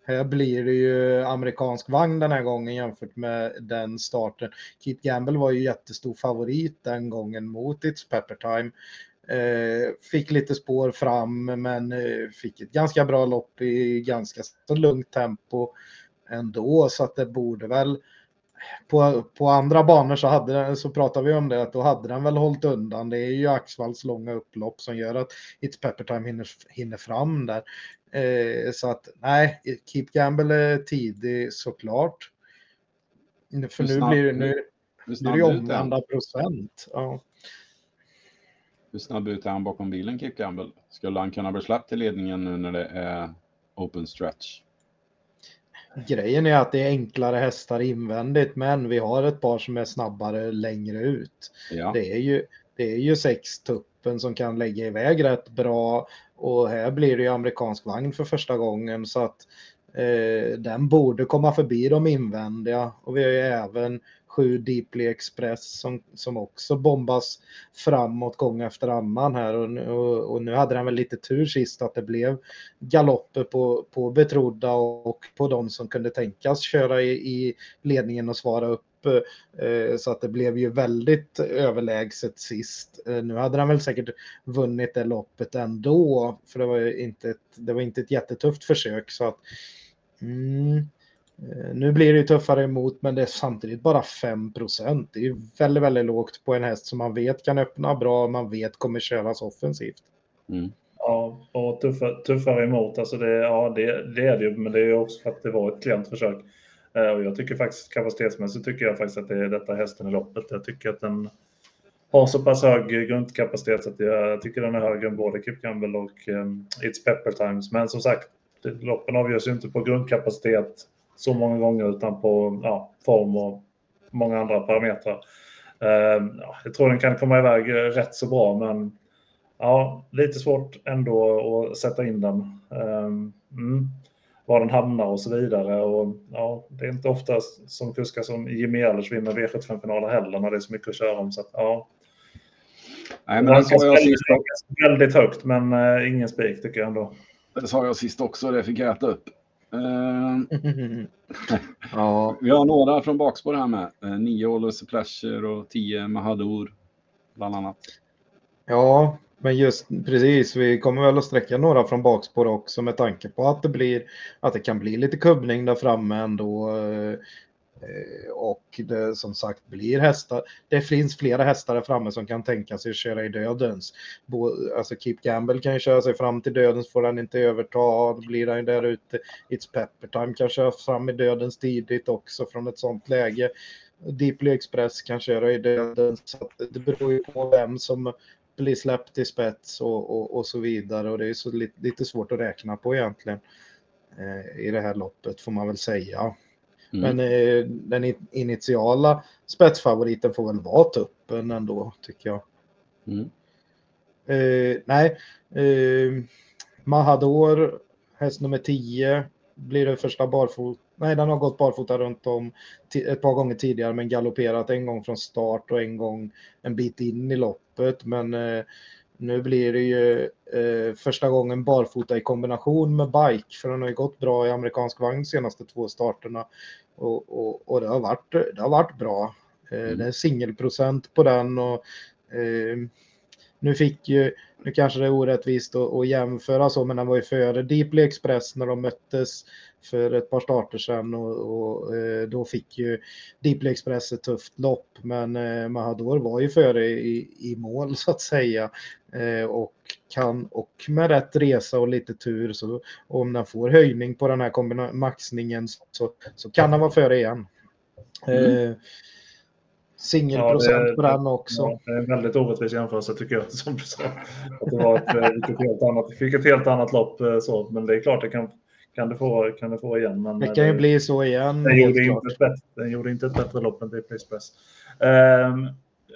här blir det ju amerikansk vagn den här gången jämfört med den starten. Keep Gamble var ju jättestor favorit den gången mot It's Pepper Time. Eh, fick lite spår fram men eh, fick ett ganska bra lopp i ganska så lugnt tempo ändå så att det borde väl på, på andra banor så, hade den, så pratade vi om det att då hade den väl hållit undan. Det är ju Axvalls långa upplopp som gör att It's Pepper Time hinner, hinner fram där. Eh, så att nej, Keep Gamble är tidig såklart. För nu blir det, nu, nu blir det omvända procent. Ja. Hur snabb ut är han bakom bilen, Keep Gamble? Skulle han kunna bli släppt till ledningen nu när det är open stretch? Grejen är att det är enklare hästar invändigt, men vi har ett par som är snabbare längre ut. Ja. Det, är ju, det är ju sex tuppen som kan lägga iväg rätt bra och här blir det ju amerikansk vagn för första gången så att Eh, den borde komma förbi de invändiga. Och vi har ju även sju Deeply Express som, som också bombas framåt gång efter annan här. Och, och, och, nu hade den väl lite tur sist att det blev galopper på, på betrodda och på de som kunde tänkas köra i, i ledningen och svara upp eh, så att det blev ju väldigt överlägset sist. Eh, nu hade han väl säkert vunnit det loppet ändå, för det var inte ett, det var inte ett jättetufft försök. Så att, mm, Eh, nu blir det tuffare emot, men det är samtidigt bara 5% Det är ju väldigt, väldigt lågt på en häst som man vet kan öppna bra, man vet kommer köras offensivt. Mm. Ja, och tuffare, tuffare emot, alltså det, ja, det, det är det ju, men det är också för att det var ett klent försök. Eh, och jag tycker faktiskt kapacitetsmässigt tycker jag faktiskt att det är detta hästen i loppet. Jag tycker att den har så pass hög grundkapacitet att jag tycker den är högre än både Kip Campbell och um, It's Pepper Times. Men som sagt, loppen avgörs ju inte på grundkapacitet så många gånger utan på ja, form och många andra parametrar. Eh, ja, jag tror den kan komma iväg rätt så bra men ja, lite svårt ändå att sätta in den. Mm, var den hamnar och så vidare. Och, ja, det är inte ofta som kuskar som Jimmy Ehlers vinner V75-finaler heller när det är så mycket att köra om. Så att, ja. Nej, men det sa jag sist Väldigt högt, men uh, ingen spik tycker jag ändå. Det sa jag sist också, det fick jag äta upp. Uh, ja. Vi har några från bakspår här med. Uh, nio Ålöse Pleasure och tio Mahadour bland annat. Ja, men just precis. Vi kommer väl att sträcka några från bakspår också med tanke på att det blir att det kan bli lite kubbning där framme ändå. Eh, och det som sagt blir hästar. Det finns flera hästar där framme som kan tänka sig att köra i dödens. Alltså Keep Gamble kan ju köra sig fram till dödens, får han inte överta, då blir han där ute. It's Pepper Time kan köra fram i dödens tidigt också från ett sånt läge. Deeply Express kan köra i dödens. Så det beror ju på vem som blir släppt i spets och, och, och så vidare och det är så lite, lite svårt att räkna på egentligen. eh, i det här loppet får man väl säga. Mm. Men eh, den initiala spetsfavoriten får väl vara tuppen ändå tycker jag. Mm. Eh, nej, eh, Mahador, häst nummer 10, blir det första barfot. Nej, den har gått barfota runt om ett par gånger tidigare, men galopperat en gång från start och en gång en bit in i loppet. Men eh, nu blir det ju eh, första gången barfota i kombination med bike, för den har ju gått bra i amerikansk vagn de senaste två starterna. Och, och, och det, har varit, det har varit bra. Eh, Mm. Det är singelprocent på den och nu fick ju, nu kanske det är orättvist att, att jämföra så, men den var ju före Deeply Express när de möttes för ett par starter sedan och, och eh, då fick ju Deeply Express ett tufft lopp, men eh, Mahador var ju före i, i mål så att säga eh, och kan och med rätt resa och lite tur så om den får höjning på den här maxningen så, så kan den vara före igen. Mm. Eh, Singelprocent Ja, på den också. Ja, det är en väldigt orättvis jämförelse tycker jag, som du sa. Att det var ett, ett, helt annat, fick ett helt annat lopp. Så. Men det är klart, det kan, kan, det få, kan det få igen. Men Det eh, kan ju bli så igen. den, gjorde klart. inte ett bättre, den gjorde inte ett bättre lopp än Deep Express. Um,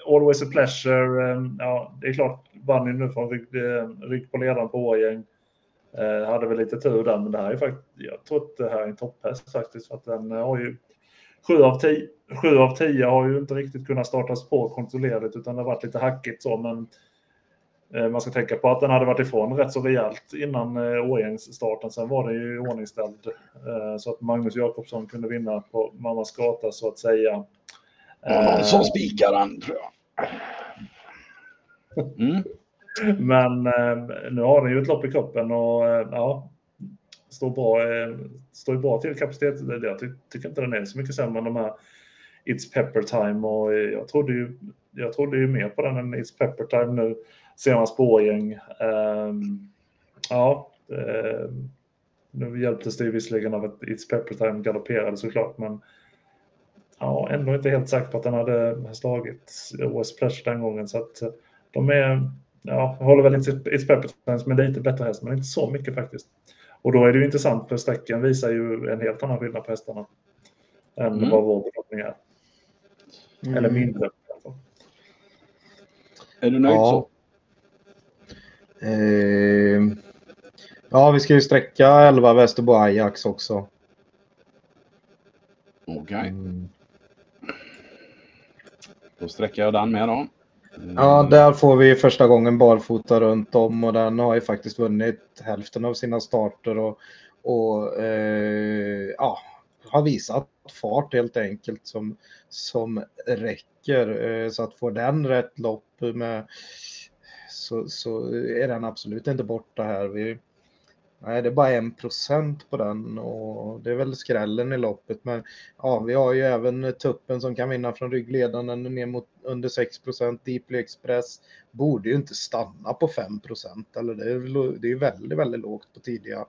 always a pleasure. Um, ja, det är klart, vann ju nu från rygg, eh, rygg på ledaren på Årgäng. Uh, hade väl lite tur där, men det här är faktiskt, jag tror att det här är en topphäst faktiskt. För att den eh, har ju 7 av 10, 7 av 10 har ju inte riktigt kunnat startas på kontrollerat utan det har varit lite hackigt så. Men eh, man ska tänka på att den hade varit ifrån rätt så rejält innan eh, Årgängsstarten. Sen var den ju ordningställd eh, så att Magnus Jakobsson kunde vinna på mammas gata så att säga. Eh, som spikar den tror jag. Mm. Men eh, nu har den ju ett lopp i kroppen och eh, ja, står bra, eh, står ju bra till kapacitet. Jag ty tycker inte den är så mycket sämre än de här It's Pepper Time och eh, jag trodde ju, jag trodde ju mer på den än It's Pepper Time nu senast på Årgäng. Eh, ja, eh, nu hjälptes det ju visserligen av att It's Pepper Time galopperade såklart, men ja, ändå inte helt säker på att den hade slagit OS Pleasure den gången. Så att eh, de är, ja, håller väl inte It's Pepper Time som är lite bättre häst, men inte så mycket faktiskt. Och då är det ju intressant för sträckan visar ju en helt annan skillnad på hästarna än Mm. vad vår bedömning är. Eller Mm. min bedömning i alla fall. Är du nöjd Ja. så? Eh, ja, vi ska ju sträcka 11 Västerbo Ajax också. Okej, Mm. då sträcker jag den med då. Mm. Ja, där får vi första gången barfota runt om och den har ju faktiskt vunnit hälften av sina starter och, och eh, ja, har visat fart helt enkelt som, som räcker. Eh, så att få den rätt lopp med så, så är den absolut inte borta här. Vi, nej, det är bara en procent på den och det är väl skrällen i loppet. Men ja, vi har ju även tuppen som kan vinna från ryggledaren ner mot under 6 Deeply Express borde ju inte stanna på 5 eller det är, lo- det är ju väldigt, väldigt lågt på tidiga,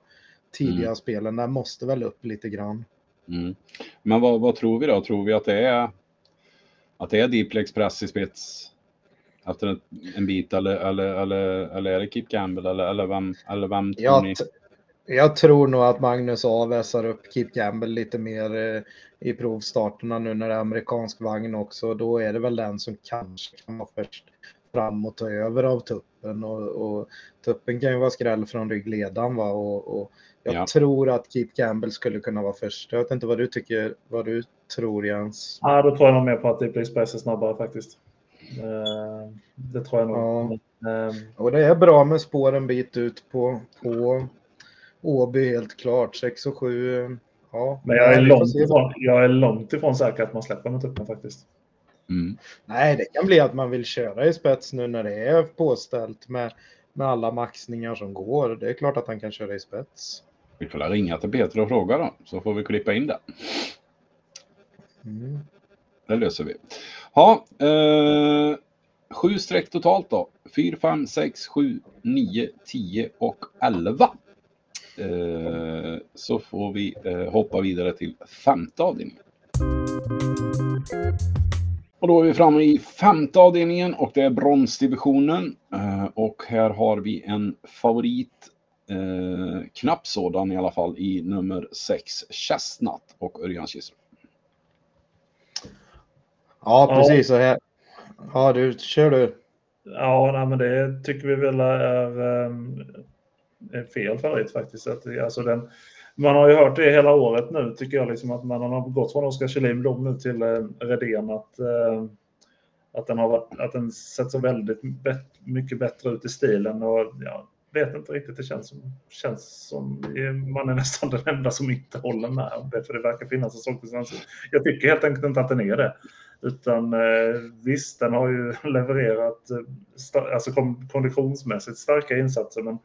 tidiga Mm. spelen. Den måste väl upp lite grann. Mm. Men vad, vad tror vi då? Tror vi att det är att det är Deeply Express i spets efter en, en bit eller, eller, eller, eller är det Kip Campbell eller, eller vem, eller vem tror Jag, ni? jag tror nog att Magnus A vässar upp Keep Gamble lite mer eh, i provstarterna nu när det är amerikansk vagn också. Då är det väl den som kanske kan vara först fram och ta över av tuppen. Och, och tuppen kan ju vara skräll från ryggledaren va. Och, och jag Ja. tror att Keep Gamble skulle kunna vara först. Jag vet inte vad du tycker, vad du tror Jens. Ja, då tror jag nog mer på att Deep Express är snabbare faktiskt. Eh, Det tror jag nog. Ja. Men, eh, Och det är bra med spår en bit ut på, på Åby helt klart. 6 och 7. Ja, Men jag är, långt ifrån, jag är långt ifrån säker att man släpper med tuppen faktiskt. Mm. Nej, det kan bli att man vill köra i spets nu när det är påställt med, med alla maxningar som går. Det är klart att han kan köra i spets. Vi får väl ringa till Peter och fråga då, så får vi klippa in det. Mm. Det löser vi. Ja, eh, sju streck totalt då. 4, 5, 6, 7, 9, 10 och 11. Eh, så får vi eh, hoppa vidare till femte avdelningen. Och då är vi framme i femte avdelningen och det är bronsdivisionen. Eh, och här har vi en favorit Eh, knapp sådan i alla fall i nummer 6 Chestnut och Örjan Kihlström. Ja, precis så här. Ja, du kör du. Ja, nej, men det tycker vi väl är, är fel favorit faktiskt. Att, alltså den, man har ju hört det hela året nu tycker jag, liksom att man har gått från Oskar Kjellin Blom nu till eh, Redén. Att, eh, att, den har varit, att den sett så väldigt bet, mycket bättre ut i stilen. Och, ja, vet inte riktigt, det känns som, känns som man är nästan den enda som inte håller med om det, för det verkar finnas en sån. Jag tycker helt enkelt inte att den är det. Utan eh, visst, den har ju levererat eh, alltså konditionsmässigt starka insatser, men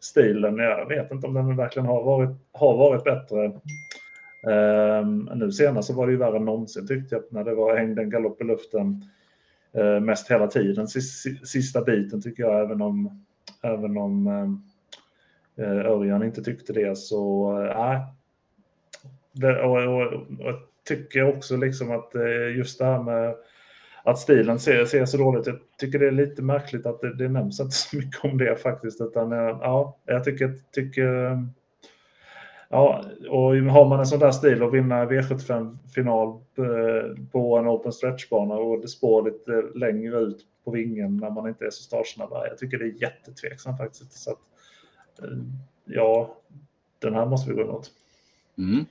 stilen, jag vet inte om den verkligen har varit, har varit bättre. Um, nu senast så var det ju värre än någonsin tyckte jag när det var hängde en galopp i luften uh, mest hela tiden. Sista biten tycker jag, även om, även om uh, Örjan inte tyckte det så nej. Uh, och, och, och, och, tycker också liksom att eh, just det här med att stilen ser, ser så dåligt. Jag tycker det är lite märkligt att det, det nämns inte så mycket om det faktiskt. Utan, eh, ja, jag tycker, tycker Ja, och har man en sån där stil och vinna V75-final eh, på en open stretchbana och det spår lite längre ut på vingen när man inte är så startsnabb. Jag tycker det är jättetveksamt faktiskt. Så att, ja, den här måste vi gå emot. Mm.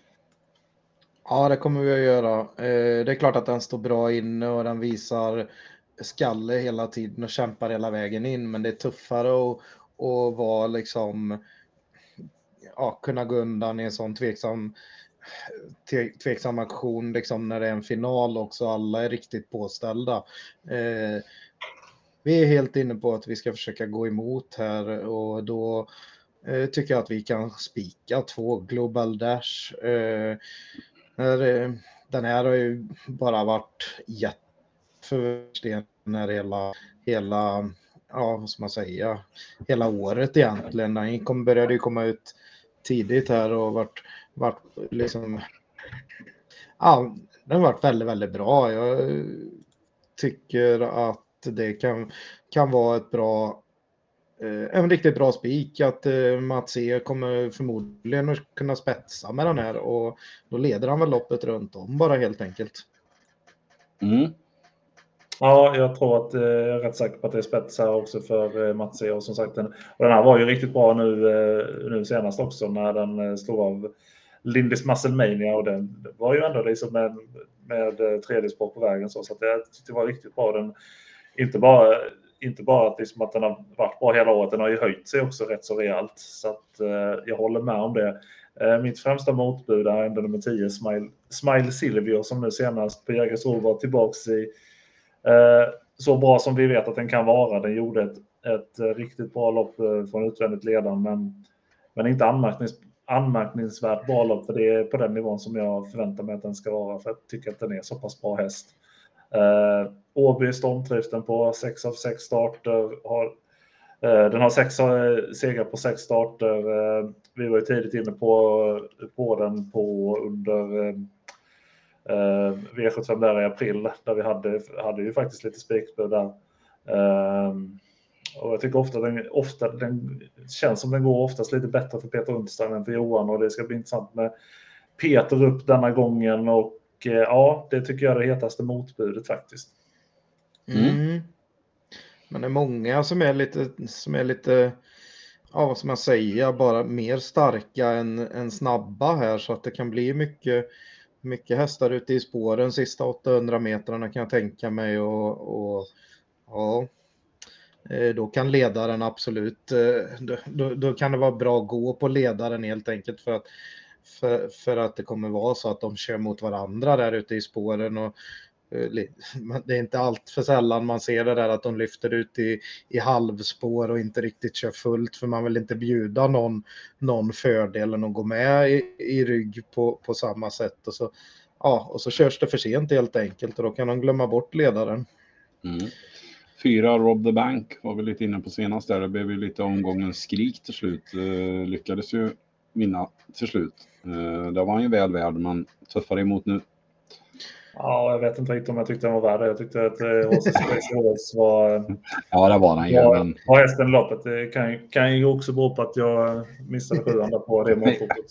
Ja, det kommer vi att göra. Eh, det är klart att den står bra inne och den visar skalle hela tiden och kämpar hela vägen in. Men det är tuffare att, att vara liksom, ja, kunna gå undan i en sån tveksam, tveksam aktion liksom när det är en final också. Alla är riktigt påställda. Eh, vi är helt inne på att vi ska försöka gå emot här och då eh, tycker jag att vi kan spika två Global Dash. Eh, den här har ju bara varit jätteförsten hela, hela, ja vad ska man säga, hela året egentligen. Den kom, började ju komma ut tidigt här och varit, varit liksom, ja, den har varit väldigt, väldigt bra. Jag tycker att det kan, kan vara ett bra en riktigt bra spik att eh, Mats E kommer förmodligen att kunna spetsa med den här och då leder han väl loppet runt om bara helt enkelt. Mm. Ja, jag tror att eh, jag är rätt säker på att det är spets här också för Mats E. Och som sagt, den, och den här var ju riktigt bra nu, nu senast också när den slog av Lindis Musclemania och den var ju ändå liksom med, med tredje spår på vägen så, så att jag tyckte det var riktigt bra. Den, inte bara inte bara att, liksom att den har varit bra hela året, den har ju höjt sig också rätt så rejält. Så att, eh, jag håller med om det. Eh, mitt främsta motbud är ändå nummer 10, Smile, Smile Silvio, som nu senast på Jägersro var tillbaks i eh, så bra som vi vet att den kan vara. Den gjorde ett, ett eh, riktigt bra lopp eh, från utvändigt ledan, men, men inte anmärknings, anmärkningsvärt bra lopp, för det är på den nivån som jag förväntar mig att den ska vara, för jag tycker att den är så pass bra häst. Eh, Åby stormtrivs på 6 av 6 starter. Har, eh, den har sex eh, segrar på 6 starter. Eh, vi var ju tidigt inne på, eh, på den på under eh, eh V75 där i april där vi hade, hade ju faktiskt lite spikbud där. Eh, och jag tycker ofta den, ofta den känns som den går oftast lite bättre för Peter Unterstein än för Johan och det ska bli intressant med Peter upp denna gången och Eh, ja, det tycker jag är det hetaste motbudet faktiskt. Mm. mm. Men det är många som är lite, som är lite, ja vad ska man säga, bara mer starka än, än snabba här så att det kan bli mycket, mycket hästar ute i spåren sista 800 metrarna kan jag tänka mig och, och ja, eh, då kan ledaren absolut, eh, då, då, kan det vara bra att gå på ledaren helt enkelt för att för, för att det kommer vara så att de kör mot varandra där ute i spåren. Och, Eh, det är inte allt för sällan man ser det där att de lyfter ut i, i halvspår och inte riktigt kör fullt för man vill inte bjuda någon, någon fördel och gå med i, i rygg på, på samma sätt. Och så, ja, och så körs det för sent helt enkelt och då kan de glömma bort ledaren. Mm. Fyra Rob the Bank var vi lite inne på senast där. Det blev ju lite omgången skrik till slut. Eh, lyckades ju vinna till slut. Eh, det var han ju väl värd, men tuffare emot nu. Ja, jag vet inte riktigt om jag tyckte den var värd det. Jag tyckte att Horses Crazy Horse var, Ja, det var den ju. var, Men var hästen i loppet. Det kan, kan ju också bero på att jag missade sjuan på det målfotot.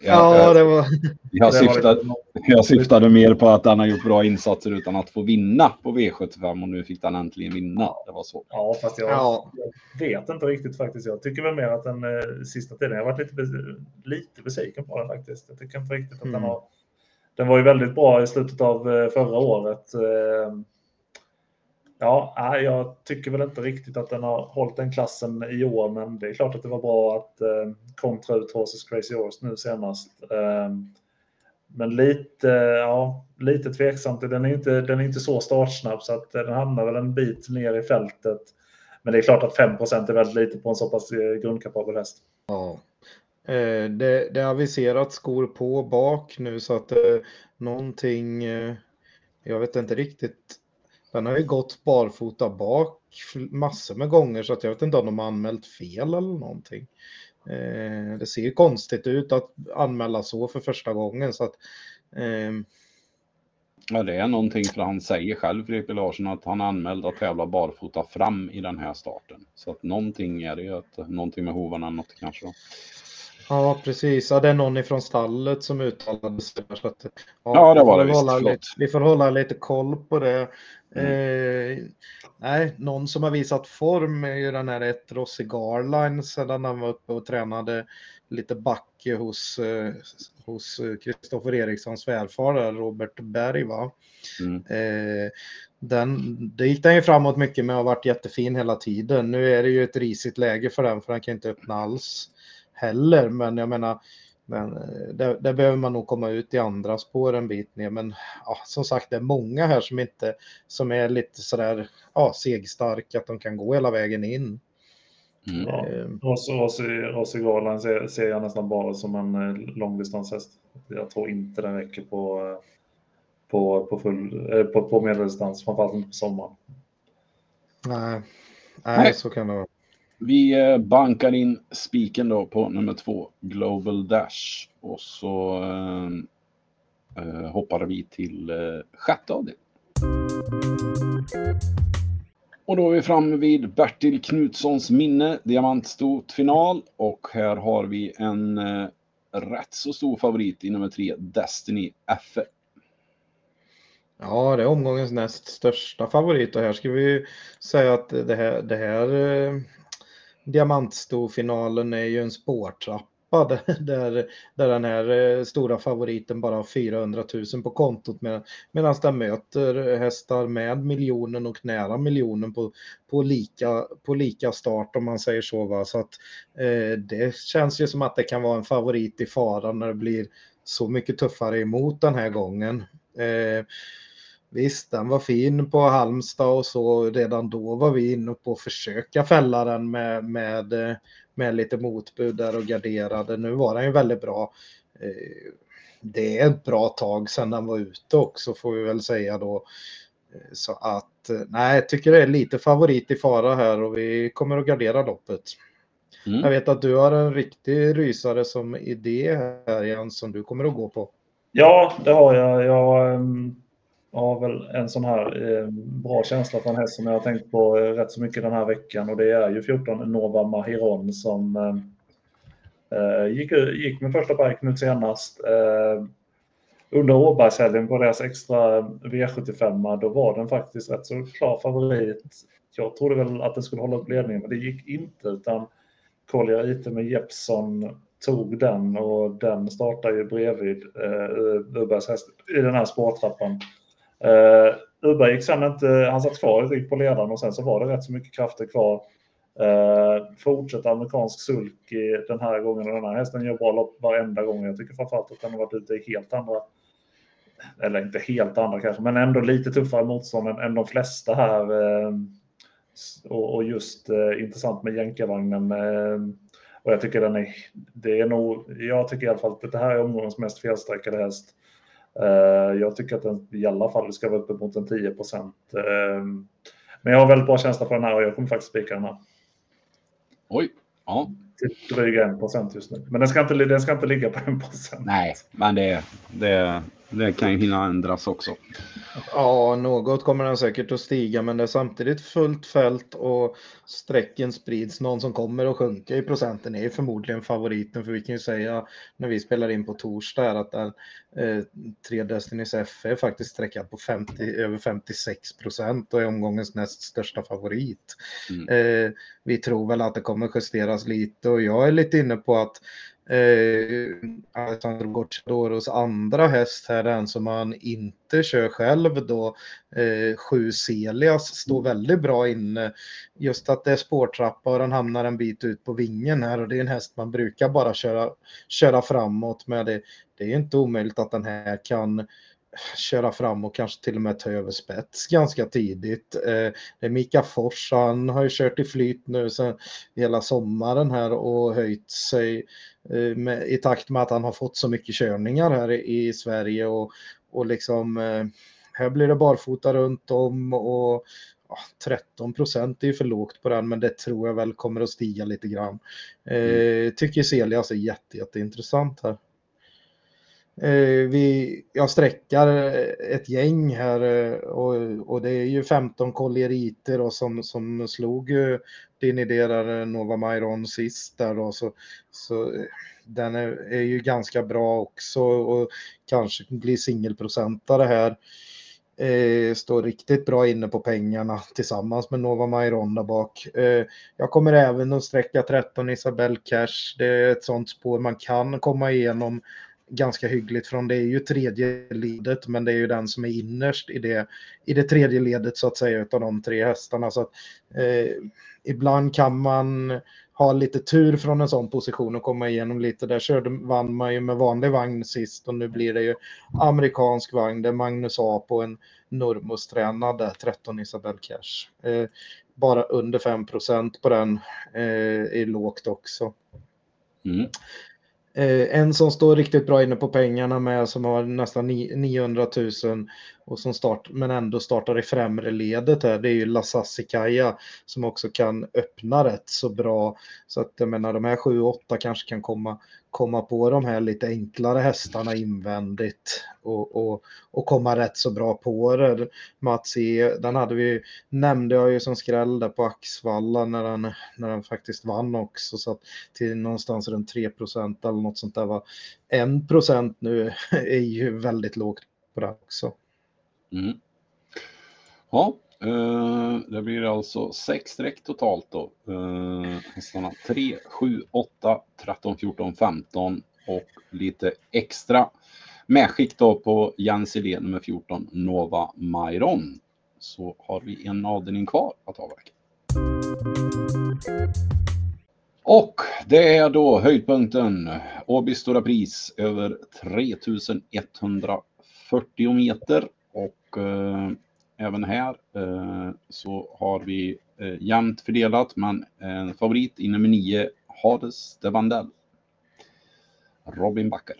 Ja, jag, det var... jag, Det var syftade, jag syftade mer på att han har gjort bra insatser utan att få vinna på V75 och nu fick han äntligen vinna. Det var så. Ja, fast jag, Ja. jag vet inte riktigt faktiskt. Jag tycker väl mer att den eh, sista tiden, jag har varit lite, lite besviken på den faktiskt. Jag tycker inte riktigt att den Mm. har... Den var ju väldigt bra i slutet av eh, förra året. Eh, ja, jag tycker väl inte riktigt att den har hållit den klassen i år, men det är klart att det var bra att eh, kontra ut Horses Crazy Horse nu senast. Men lite, ja, lite tveksamt. Den är inte, den är inte så startsnabb så att den hamnar väl en bit ner i fältet. Men det är klart att 5% är väldigt lite på en så pass grundkapabel häst. Ja. Eh, det, det är aviserat skor på bak nu så att eh, någonting, eh, jag vet inte riktigt. Den har ju gått barfota bak massor med gånger så att jag vet inte om de har anmält fel eller någonting. Eh, det ser ju konstigt ut att anmäla så för första gången så att eh, Ja, det är någonting för han säger själv, Fredrik Larsson, att han är anmäld att tävla barfota fram i den här starten. Så att någonting är det ju, att, någonting med hovarna, något kanske. Då. Ja, precis. Ja, det är någon ifrån stallet som uttalade sig. Så att, Ja, det vi var det visst. lite, vi får hålla lite koll på det. Mm. Eh, nej, någon som har visat form är ju den här ett Rossi Garline sedan han var uppe och tränade lite backe hos eh, hos Kristoffer Erikssons svärfar, Robert Berg. Va? Mm. Eh, den, det gick den ju framåt mycket med och har varit jättefin hela tiden. Nu är det ju ett risigt läge för den för den kan inte öppna alls heller. Men jag menar, men eh, där, där behöver man nog komma ut i andra spår en bit ner. Men ja, som sagt, det är många här som inte som är lite sådär ja, segstarka att de kan gå hela vägen in. Mm. Ja. Eh, Rossi, Rossi, Rossi Garland ser, ser jag nästan bara som en eh, långdistanshäst. Jag tror inte den räcker på, eh, på, på, full, på, på medeldistans, framförallt inte på sommaren. nej, Nej. nej, så kan det vara. Vi eh, bankar in spiken då på nummer två, Global Dash. Och så eh, eh, hoppar vi till eh, sjätte avdelningen. Och då är vi framme vid Bertil Knutssons minne, Diamantstort final. Och här har vi en eh, rätt så stor favorit i nummer tre, Destiny F. Ja, det är omgångens näst största favorit och här ska vi säga att det här, det här eh, diamantstorfinalen är ju en spårtrappa där, där, där den här eh, stora favoriten bara har 400 000 på kontot med, medan den möter hästar med miljonen och nära miljonen på, på, lika, på lika start om man säger så. Va? Så att eh, det känns ju som att det kan vara en favorit i fara när det blir så mycket tuffare emot den här gången. Eh, Visst, den var fin på Halmstad och så redan då var vi inne på att försöka fälla den med, med, med lite motbud där och garderade. Nu var den ju väldigt bra. Eh, Det är ett bra tag sedan den var ute också får vi väl säga då. Eh, Så att eh, nej, jag tycker det är lite favorit i fara här och vi kommer att gardera loppet. Mm. Jag vet att du har en riktig rysare som idé här Jens som du kommer att gå på. Ja, det har jag. Jag jag har väl en sån här eh, bra känsla för en häst som jag har tänkt på eh, rätt så mycket den här veckan och det är ju 14 Nova Mahiron som eh, eh, gick, gick med första bike nu senast. Eh, under Åbergshelgen på deras extra V75 då var den faktiskt rätt så klar favorit. Jag trodde väl att den skulle hålla upp ledningen men det gick inte utan Collier IT med Jeppson tog den och den startar ju bredvid eh, Ubergs häst i den här spårtrappan. Eh, Uberg gick sen inte, han satt kvar i rygg på ledaren och sen så var det rätt så mycket krafter kvar. Eh, fortsätter amerikansk sulk i den här gången och den här hästen gör bra lopp varenda gång. Jag tycker framförallt att den har varit ute i helt andra, eller inte helt andra kanske, men ändå lite tuffare motstånd än, än de flesta här. Eh, och, och just eh, intressant med jänkarvagnen. Eh, och jag tycker den är, det är nog, jag tycker i alla fall att det här är omgångens mest felsträckade häst. Eh, jag tycker att den i alla fall ska vara uppe mot en 10 procent. Eh, men jag har väldigt bra känsla för den här och jag kommer faktiskt spika den här. Oj, ja. Till dryga 1 procent just nu. Men den ska inte, den ska inte ligga på 1 procent. Nej, men det, det, det kan ju hinna ändras också. Ja, något kommer den säkert att stiga, men det är samtidigt fullt fält och strecken sprids. Någon som kommer att sjunka i procenten är förmodligen favoriten, för vi kan ju säga när vi spelar in på torsdag att den eh, tre Destinys F är faktiskt sträckad på 50, över 56 procent och är omgångens näst största favorit. Mm. Eh, vi tror väl att det kommer justeras lite och jag är lite inne på att eh, Alexander Gocciadoros andra häst här, den som han inte kör själv då, eh, Sju Celias, står väldigt bra inne. Just att det är spårtrappa och den hamnar en bit ut på vingen här och det är en häst man brukar bara köra, köra framåt med. Det, det är inte omöjligt att den här kan köra fram och kanske till och med ta över spets ganska tidigt. Eh, det är Mika Fors, han har ju kört i flyt nu sen hela sommaren här och höjt sig eh, med, i takt med att han har fått så mycket körningar här i, Sverige och, och liksom eh, här blir det barfota runt om och ja, 13 procent är ju för lågt på den men det tror jag väl kommer att stiga lite grann. Mm. tycker Celias är jätte, jätteintressant här. Eh, vi, jag sträckar ett gäng här eh, och, och det är ju 15 kolleriter som, som slog eh, din idé eh, Nova Mairon sist där då, så, så den är, är ju ganska bra också och kanske blir singelprocentare här. Eh, står riktigt bra inne på pengarna tillsammans med Nova Mairon där bak. Eh, jag kommer även att sträcka 13 Isabel Cash. Det är ett sånt spår man kan komma igenom ganska hyggligt från. Det är ju tredje ledet, men det är ju den som är innerst i det, i det tredje ledet så att säga utav de tre hästarna. Så att, eh, ibland kan man ha lite tur från en sån position och komma igenom lite. Där körde, vann man ju med vanlig vagn sist och nu blir det ju amerikansk vagn. Det är Magnus A på en Normos-tränad 13 Isabel Cash. Eh, bara under 5% på den eh, är lågt också. Mm. Eh, en som står riktigt bra inne på pengarna med som har nästan 900 000 och som start, men ändå startar i främre ledet här. Det är ju Lasassikaya som också kan öppna rätt så bra. Så att jag menar de här 7-8 kanske kan komma, komma på de här lite enklare hästarna invändigt och, och, och komma rätt så bra på det. Mats E, den hade vi, nämnde jag ju som skräll där på Axvalla när den, när den faktiskt vann också så att till någonstans runt 3 procent eller något sånt där var 1 nu är ju väldigt lågt på det också. Mm. Ja, Eh, det blir alltså sex streck totalt då. Eh, hästarna 3, 7, 8, 13, 14, 15 och lite extra medskick då på Jens Helén nummer 14, Nova Myron. Så har vi en avdelning kvar att avverka. Och det är då höjdpunkten Åby Stora Pris över 3140 meter och eh, även här eh, så har vi eh, jämnt fördelat men en favorit i nummer 9 Hades de Vandell. Robin Backer.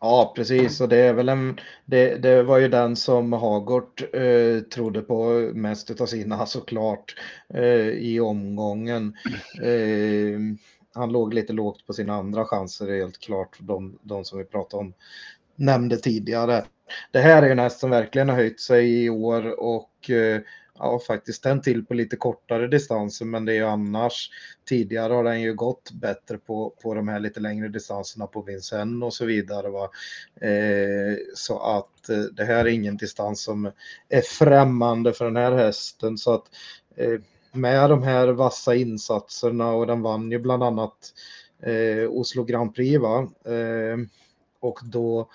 Ja, precis. Och det är väl en, det, det var ju den som Hagort eh, trodde på mest av sina såklart eh, i omgången. Eh, han låg lite lågt på sina andra chanser helt klart, de, de som vi pratade om nämnde tidigare. Det här är en häst som verkligen har höjt sig i år och eh, ja, faktiskt tänt till på lite kortare distanser, men det är ju annars tidigare har den ju gått bättre på, på de här lite längre distanserna på Vincennes och så vidare. Va? Eh, så att eh, det här är ingen distans som är främmande för den här hästen så att eh, med de här vassa insatserna och den vann ju bland annat eh, Oslo Grand Prix va? Eh, och då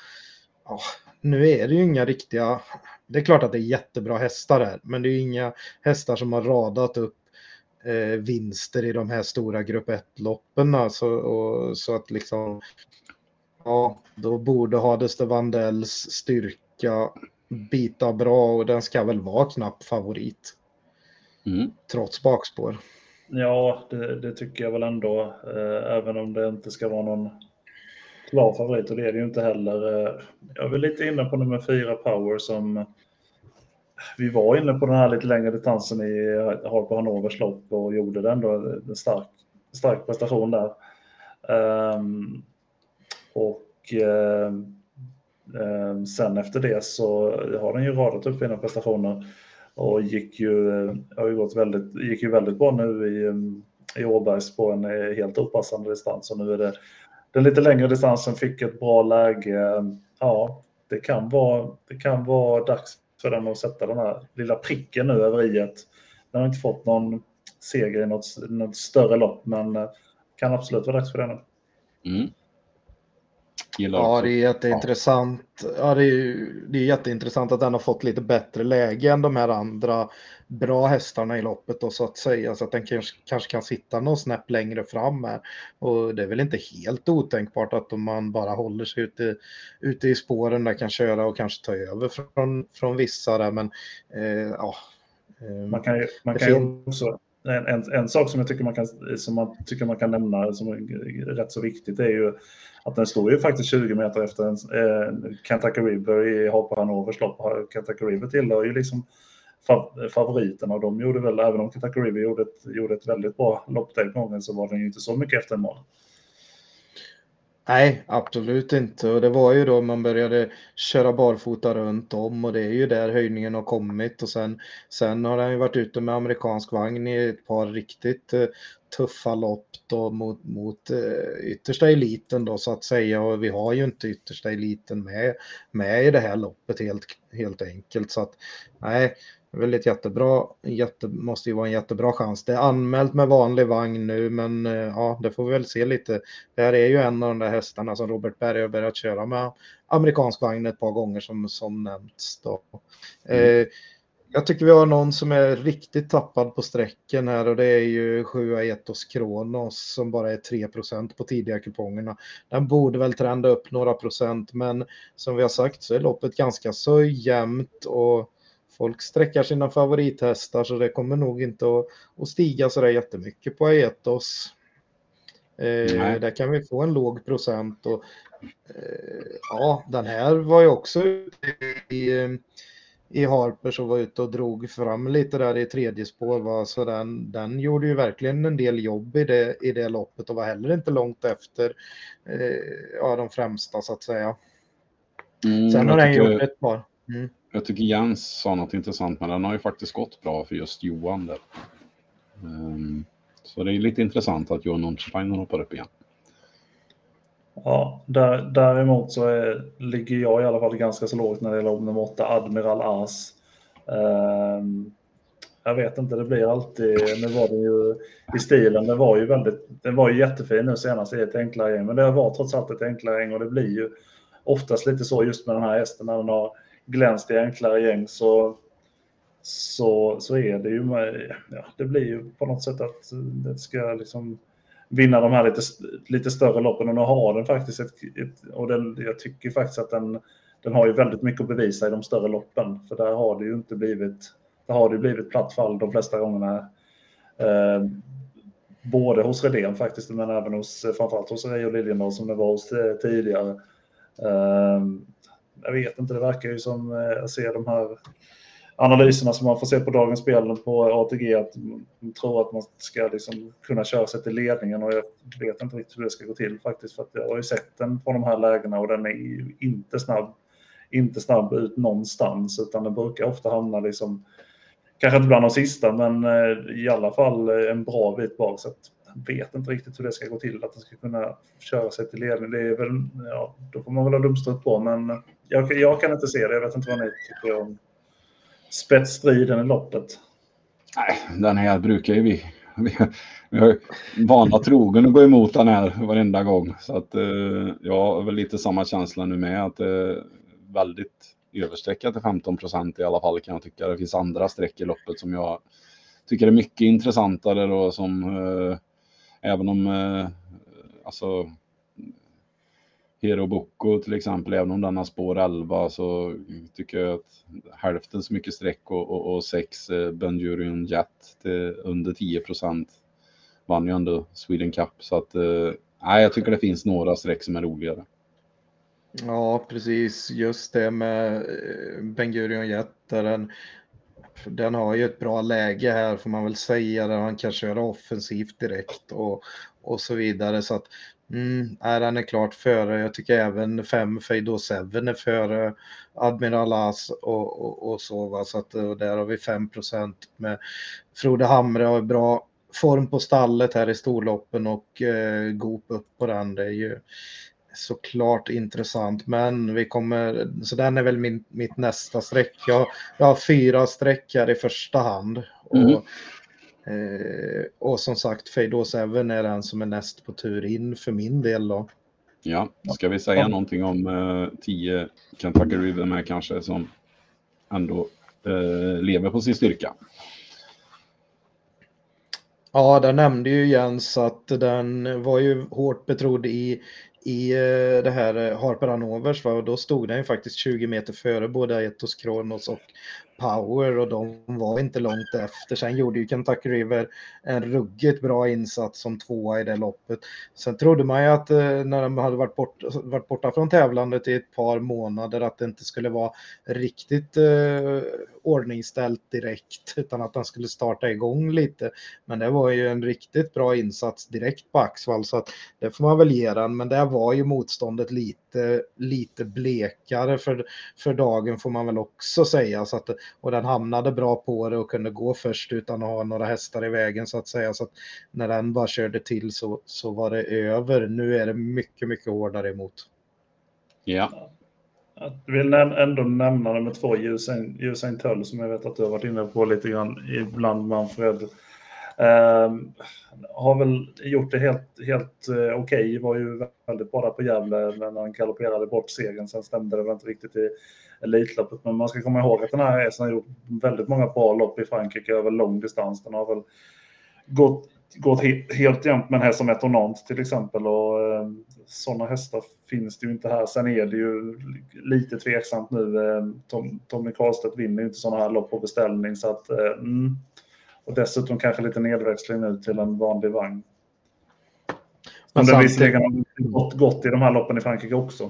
ja, nu är det ju inga riktiga, det är klart att det är jättebra hästar här, men det är inga hästar som har radat upp eh, vinster i de här stora grupp 1-loppen. Alltså, och, så att liksom, ja, då borde Hades de Vandells styrka bita bra och den ska väl vara knapp favorit. Mm. Trots bakspår. Ja, det, det, tycker jag väl ändå, eh, även om det inte ska vara någon klar favorit och det är det ju inte heller. Eh, jag är väl lite inne på nummer fyra Power som eh, vi var inne på den här lite längre distansen i eh, Harpo Hannovers lopp och gjorde det ändå en stark, stark prestation där. Um, och um, sen efter det så har den ju radat upp fina prestationer och gick ju, har ju gått väldigt, gick ju väldigt bra nu i, i Åbergs på en helt opassande distans och nu är det den lite längre distansen fick ett bra läge. Ja, det kan vara, det kan vara dags för den att sätta den här lilla pricken nu över i ett. Den har inte fått någon seger i något, något större lopp, men eh, kan absolut vara dags för det nu. Mm. Ja, det är jätteintressant. Ja, det, är, det är jätteintressant att den har fått lite bättre läge än de här andra bra hästarna i loppet då, så att säga. Så att den kanske, kanske kan sitta någon snäpp längre fram här. Och det är väl inte helt otänkbart att om man bara håller sig ute, ute i spåren där kan köra och kanske ta över från, från vissa där. Men eh, ja. Eh, man kan ju, man kan ju också en, en, en, sak som jag tycker man kan, som man tycker man kan nämna som är rätt så viktigt är ju att den står ju faktiskt 20 meter efter en, eh, Kentucky River i Hapa Hanovers lopp. Kentucky River tillhör ju liksom favoriterna och de gjorde väl, även om Kentucky River gjorde ett, gjorde ett väldigt bra lopp den gången så var den ju inte så mycket efter en mål. Nej, absolut inte. Och det var ju då man började köra barfota runt om och det är ju där höjningen har kommit. Och sen, sen har den ju varit ute med amerikansk vagn i ett par riktigt eh, tuffa lopp då mot, mot eh, yttersta eliten då så att säga. Och vi har ju inte yttersta eliten med, med i det här loppet helt, helt enkelt. Så att nej, väldigt jättebra. Jätte, måste ju vara en jättebra chans. Det är anmält med vanlig vagn nu, men eh, ja, det får vi väl se lite. Det här är ju en av de där hästarna som Robert Berg har börjat köra med amerikansk vagn ett par gånger som, som nämnts. Då. Mm. Eh, jag tycker vi har någon som är riktigt tappad på sträcken här och det är ju 7 Etos Kronos som bara är 3% på tidiga kupongerna. Den borde väl trenda upp några procent men som vi har sagt så är loppet ganska så jämnt och folk sträckar sina favorithästar så det kommer nog inte att, att stiga så där jättemycket på Aetos. Eh, där kan vi få en låg procent och eh, ja, den här var ju också i, i Harper som var ute och drog fram lite där i tredje spår. Va? Så den, den gjorde ju verkligen en del jobb i det, i det loppet och var heller inte långt efter eh, ja, de främsta så att säga. Mm, Sen har den gjort ett par. Mm. Jag tycker Jens sa något intressant, men den har ju faktiskt gått bra för just Johan där. Um, så det är lite intressant att Johan Untersteiner hoppar upp igen. Ja, där, däremot så är, ligger jag i alla fall ganska så lågt när det gäller nummer 8, Admiral As. Um, jag vet inte, det blir alltid, nu var det ju i stilen, det var ju väldigt, den var ju jättefin nu senast i ett enklare gäng, men det var trots allt ett enklare gäng och det blir ju oftast lite så just med den här hästen när den har glänst i enklare gäng så, så, så är det ju, ja, det blir ju på något sätt att det ska liksom vinna de här lite, lite större loppen och nu har den faktiskt ett, ett och den, jag tycker faktiskt att den, den har ju väldigt mycket att bevisa i de större loppen för där har det ju inte blivit, där har det blivit platt fall de flesta gångerna. Eh, både hos Redén faktiskt, men även hos framförallt hos Rio Liljendahl som det var hos eh, tidigare. Eh, jag vet inte, det verkar ju som eh, jag ser de här analyserna som man får se på dagens spel på ATG att man tror att man ska liksom kunna köra sig till ledningen och jag vet inte riktigt hur det ska gå till faktiskt för att jag har ju sett den på de här lägena och den är ju inte snabb, inte snabb ut någonstans utan den brukar ofta hamna liksom kanske inte bland de sista men eh, i alla fall eh, en bra bit bak så att vet inte riktigt hur det ska gå till, att den ska kunna köra sig till ledning. Det är väl, ja, då får man väl ha dumstrut på, men jag, jag, kan inte se det. Jag vet inte vad ni tycker om spetsstriden i loppet. Nej, den här brukar ju vi. Vi, vi har vana trogen att gå emot den här varenda gång. Så att eh, jag har väl lite samma känsla nu med att det är väldigt överstreckat till 15 procent i alla fall kan jag tycka. Det finns andra streck i loppet som jag tycker är mycket intressantare då som eh, Även om eh, alltså Hero Boko till exempel, även om den har spår 11 så tycker jag att hälften så mycket streck och, och, och sex eh, Benjurion Jet till under 10 procent vann ju ändå Sweden Cup. Så att eh, jag tycker det finns några streck som är roligare. Ja, precis. Just det med eh, Ben Gurion Jet, där den den har ju ett bra läge här får man väl säga där han kan köra offensivt direkt och, och så vidare. Så att mm, är den är klart före. Jag tycker även 5 Feido 7 är före Admiral As och, och, och så. Va? Så att och där har vi 5 med Frode Hamre har bra form på stallet här i storloppen och eh, Goop upp på den. Det är ju såklart intressant, men vi kommer, så den är väl min, mitt nästa streck. Jag, jag har fyra streck här i första hand. Mm. Och, eh, och som sagt, Fade 7 är den som är näst på tur in för min del då. Ja, ska vi säga ja. någonting om 10 eh, Kentucky River med kanske som ändå eh, lever på sin styrka? Ja, där nämnde ju Jens att den var ju hårt betrodd i i eh, det här eh, Harper Hanovers, va? då stod den ju faktiskt 20 meter före både Etos Kronos och Power och de var inte långt efter. Sen gjorde ju Kentucky River en ruggigt bra insats som tvåa i det loppet. Sen trodde man ju att eh, när de hade varit, bort, varit borta från tävlandet i ett par månader att det inte skulle vara riktigt eh, ordningställt direkt utan att den skulle starta igång lite. Men det var ju en riktigt bra insats direkt på Axvall så att det får man väl ge den. Men där var ju motståndet lite, lite blekare för, för dagen får man väl också säga. Så att och den hamnade bra på det och kunde gå först utan att ha några hästar i vägen så att säga. Så att när den bara körde till så, så var det över. Nu är det mycket, mycket hårdare emot. Ja. Jag vill ändå nämna nummer två, Usain Tull, som jag vet att du har varit inne på lite grann ibland, Manfred. Ehm, har väl gjort det helt, helt eh, okej, okay. var ju väldigt bra på Gävle när han galopperade bort segern. Sen stämde det väl inte riktigt i Elitloppet. Men man ska komma ihåg att den här hästen har gjort väldigt många bra lopp i Frankrike över lång distans. Den har väl gått, gått he helt jämnt med en häst som Etonant till exempel. Och eh, sådana hästar finns det ju inte här. Sen är det ju lite tveksamt nu. Ehm, Tom, Tommy Karlstedt vinner ju inte sådana här lopp på beställning. Så att, eh, mm, och dessutom kanske lite nedväxling nu till en vanlig vagn. Men det visserligen har gått gott i de här loppen i Frankrike också.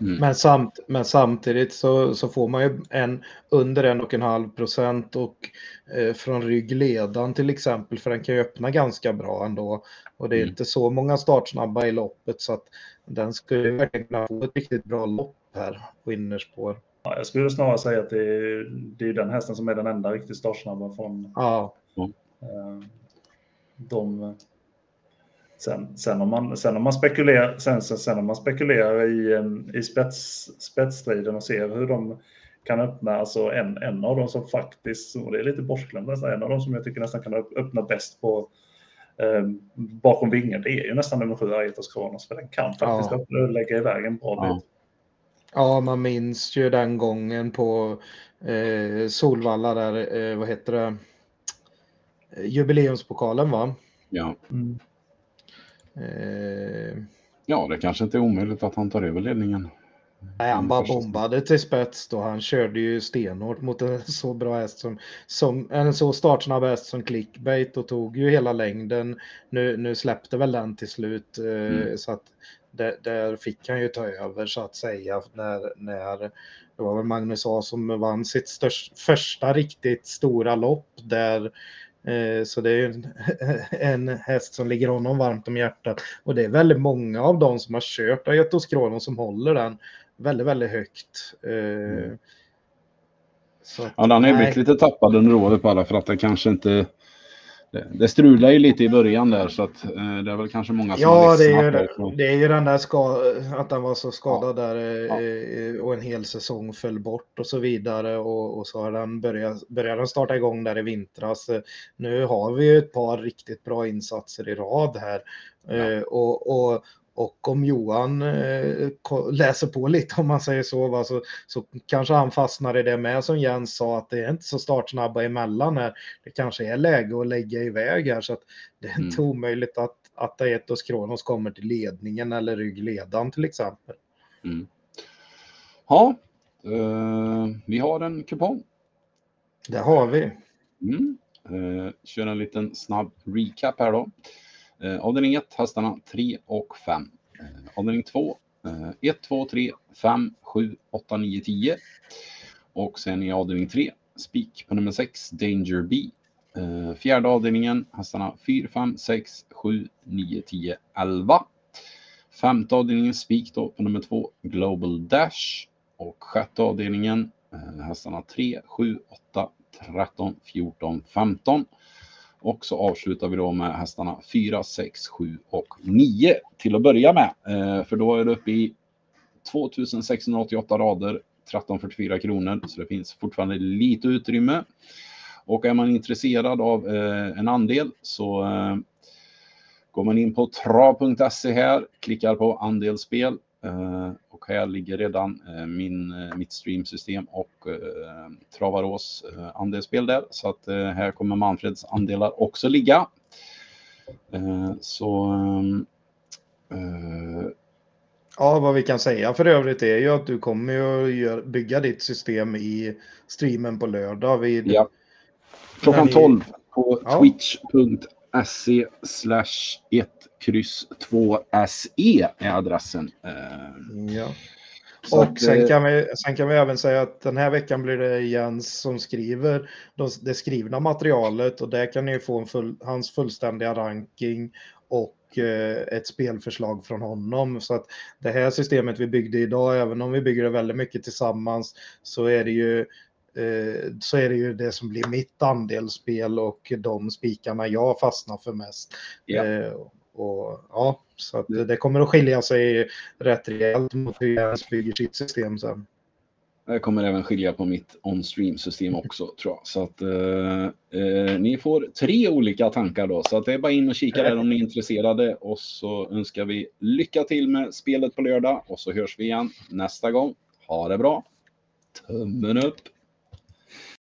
Mm. Men, samt, men samtidigt så, så får man ju en under en och en halv procent och eh, från ryggledan till exempel för den kan ju öppna ganska bra ändå. Och det är mm. inte så många startsnabba i loppet så att den skulle verkligen kunna få ett riktigt bra lopp här på innerspår. Ja, jag skulle snarare säga att det är, det är den hästen som är den enda riktigt startsnabba från ja. Eh, de, sen, sen, om man, sen om man spekulerar, sen, sen, sen om man spekulerar i, eh, i spets, spetsstriden och ser hur de kan öppna, alltså en, en av dem som faktiskt, och det är lite bortglömt en av dem som jag tycker nästan kan öppna bäst på eh, bakom vingen, det är ju nästan nummer sju, Aetos Kronos, för den kan faktiskt ja. öppna, lägga iväg en bra ja. bit. Ja, man minns ju den gången på eh, Solvalla där, eh, vad heter det, jubileumspokalen va? Ja. Mm. Eh... Ja, det kanske inte är omöjligt att han tar över ledningen. Nej, han bara bombade till spets då. Han körde ju stenhårt mot en så bra häst som, som en så startsnabb häst som clickbait och tog ju hela längden. Nu, nu släppte väl den till slut eh, mm. så att där, där, fick han ju ta över så att säga när, när det var väl Magnus A som vann sitt störst, första riktigt stora lopp där Eh, så det är en, en häst som ligger honom varmt om hjärtat. Och det är väldigt många av dem som har kört Aetos Kronos som håller den väldigt, väldigt högt. Eh, mm. Så, ja, den har blivit lite tappad under året bara för att det kanske inte det, det strular ju lite i början där så att eh, det är väl kanske många som Ja, det är, ju, det, är ju den där att den var så skadad ja. där eh, ja. och en hel säsong föll bort och så vidare och, och så har den börjat, börjat den starta igång där i vintras. Nu har vi ju ett par riktigt bra insatser i rad här ja. eh, och, och och om Johan eh, läser på lite om man säger så, va, så, så kanske han fastnar i det med som Jens sa att det är inte så startsnabba emellan här. Det kanske är läge att lägga iväg här så att det är inte mm. omöjligt att, att Aetos Kronos kommer till ledningen eller ryggledan till exempel. Mm. Ja, uh, vi har en kupong. Det har vi. Mm. Uh, kör en liten snabb recap här då. Eh, avdelning 1, hästarna 3 och 5. Eh, avdelning 2, 1, 2, 3, 5, 7, 8, 9, 10. Och sen i avdelning 3, spik på nummer 6, Danger B. Eh, fjärde avdelningen, hästarna 4, 5, 6, 7, 9, 10, 11. Femte avdelningen spik då på nummer 2, Global Dash. Och sjätte avdelningen, eh, hästarna 3, 7, 8, 13, 14, 15. Och så avslutar vi då med hästarna 4, 6, 7 och 9 till att börja med. Eh, för då är det uppe i 2688 rader, 1344 kronor, så det finns fortfarande lite utrymme. Och är man intresserad av eh, en andel så eh, går man in på trav.se här, klickar på andelsspel och här ligger redan eh, min, eh, mitt streamsystem och eh, Travarås eh, andelsspel där. Så att här kommer Manfreds andelar också ligga. så Ja, vad vi kan säga för övrigt är ju att du kommer ju bygga ditt system i streamen på lördag. Vid, ja. Klockan 12 på ja. twitch.se slash 1 kryss 2 SE är adressen. Ja. och att, sen, eh, kan vi, sen kan vi även säga att den här veckan blir det Jens som skriver det skrivna materialet och där kan ni få en full, hans fullständiga ranking och eh, ett spelförslag från honom. Så att det här systemet vi byggde idag, även om vi bygger det väldigt mycket tillsammans, så är det ju så är det ju det som blir mitt andelsspel och de spikarna jag fastnar för mest. Ja. Eh, och, ja, så det kommer att skilja sig rätt rejält mot hur Jens bygger sitt system sen. Det kommer även skilja på mitt on-stream-system också tror jag. Så att eh, eh, ni får tre olika tankar då. Så att det är bara in och kika där om ni är intresserade. Och så önskar vi lycka till med spelet på lördag. Och så hörs vi igen nästa gång. Ha det bra! Tummen upp!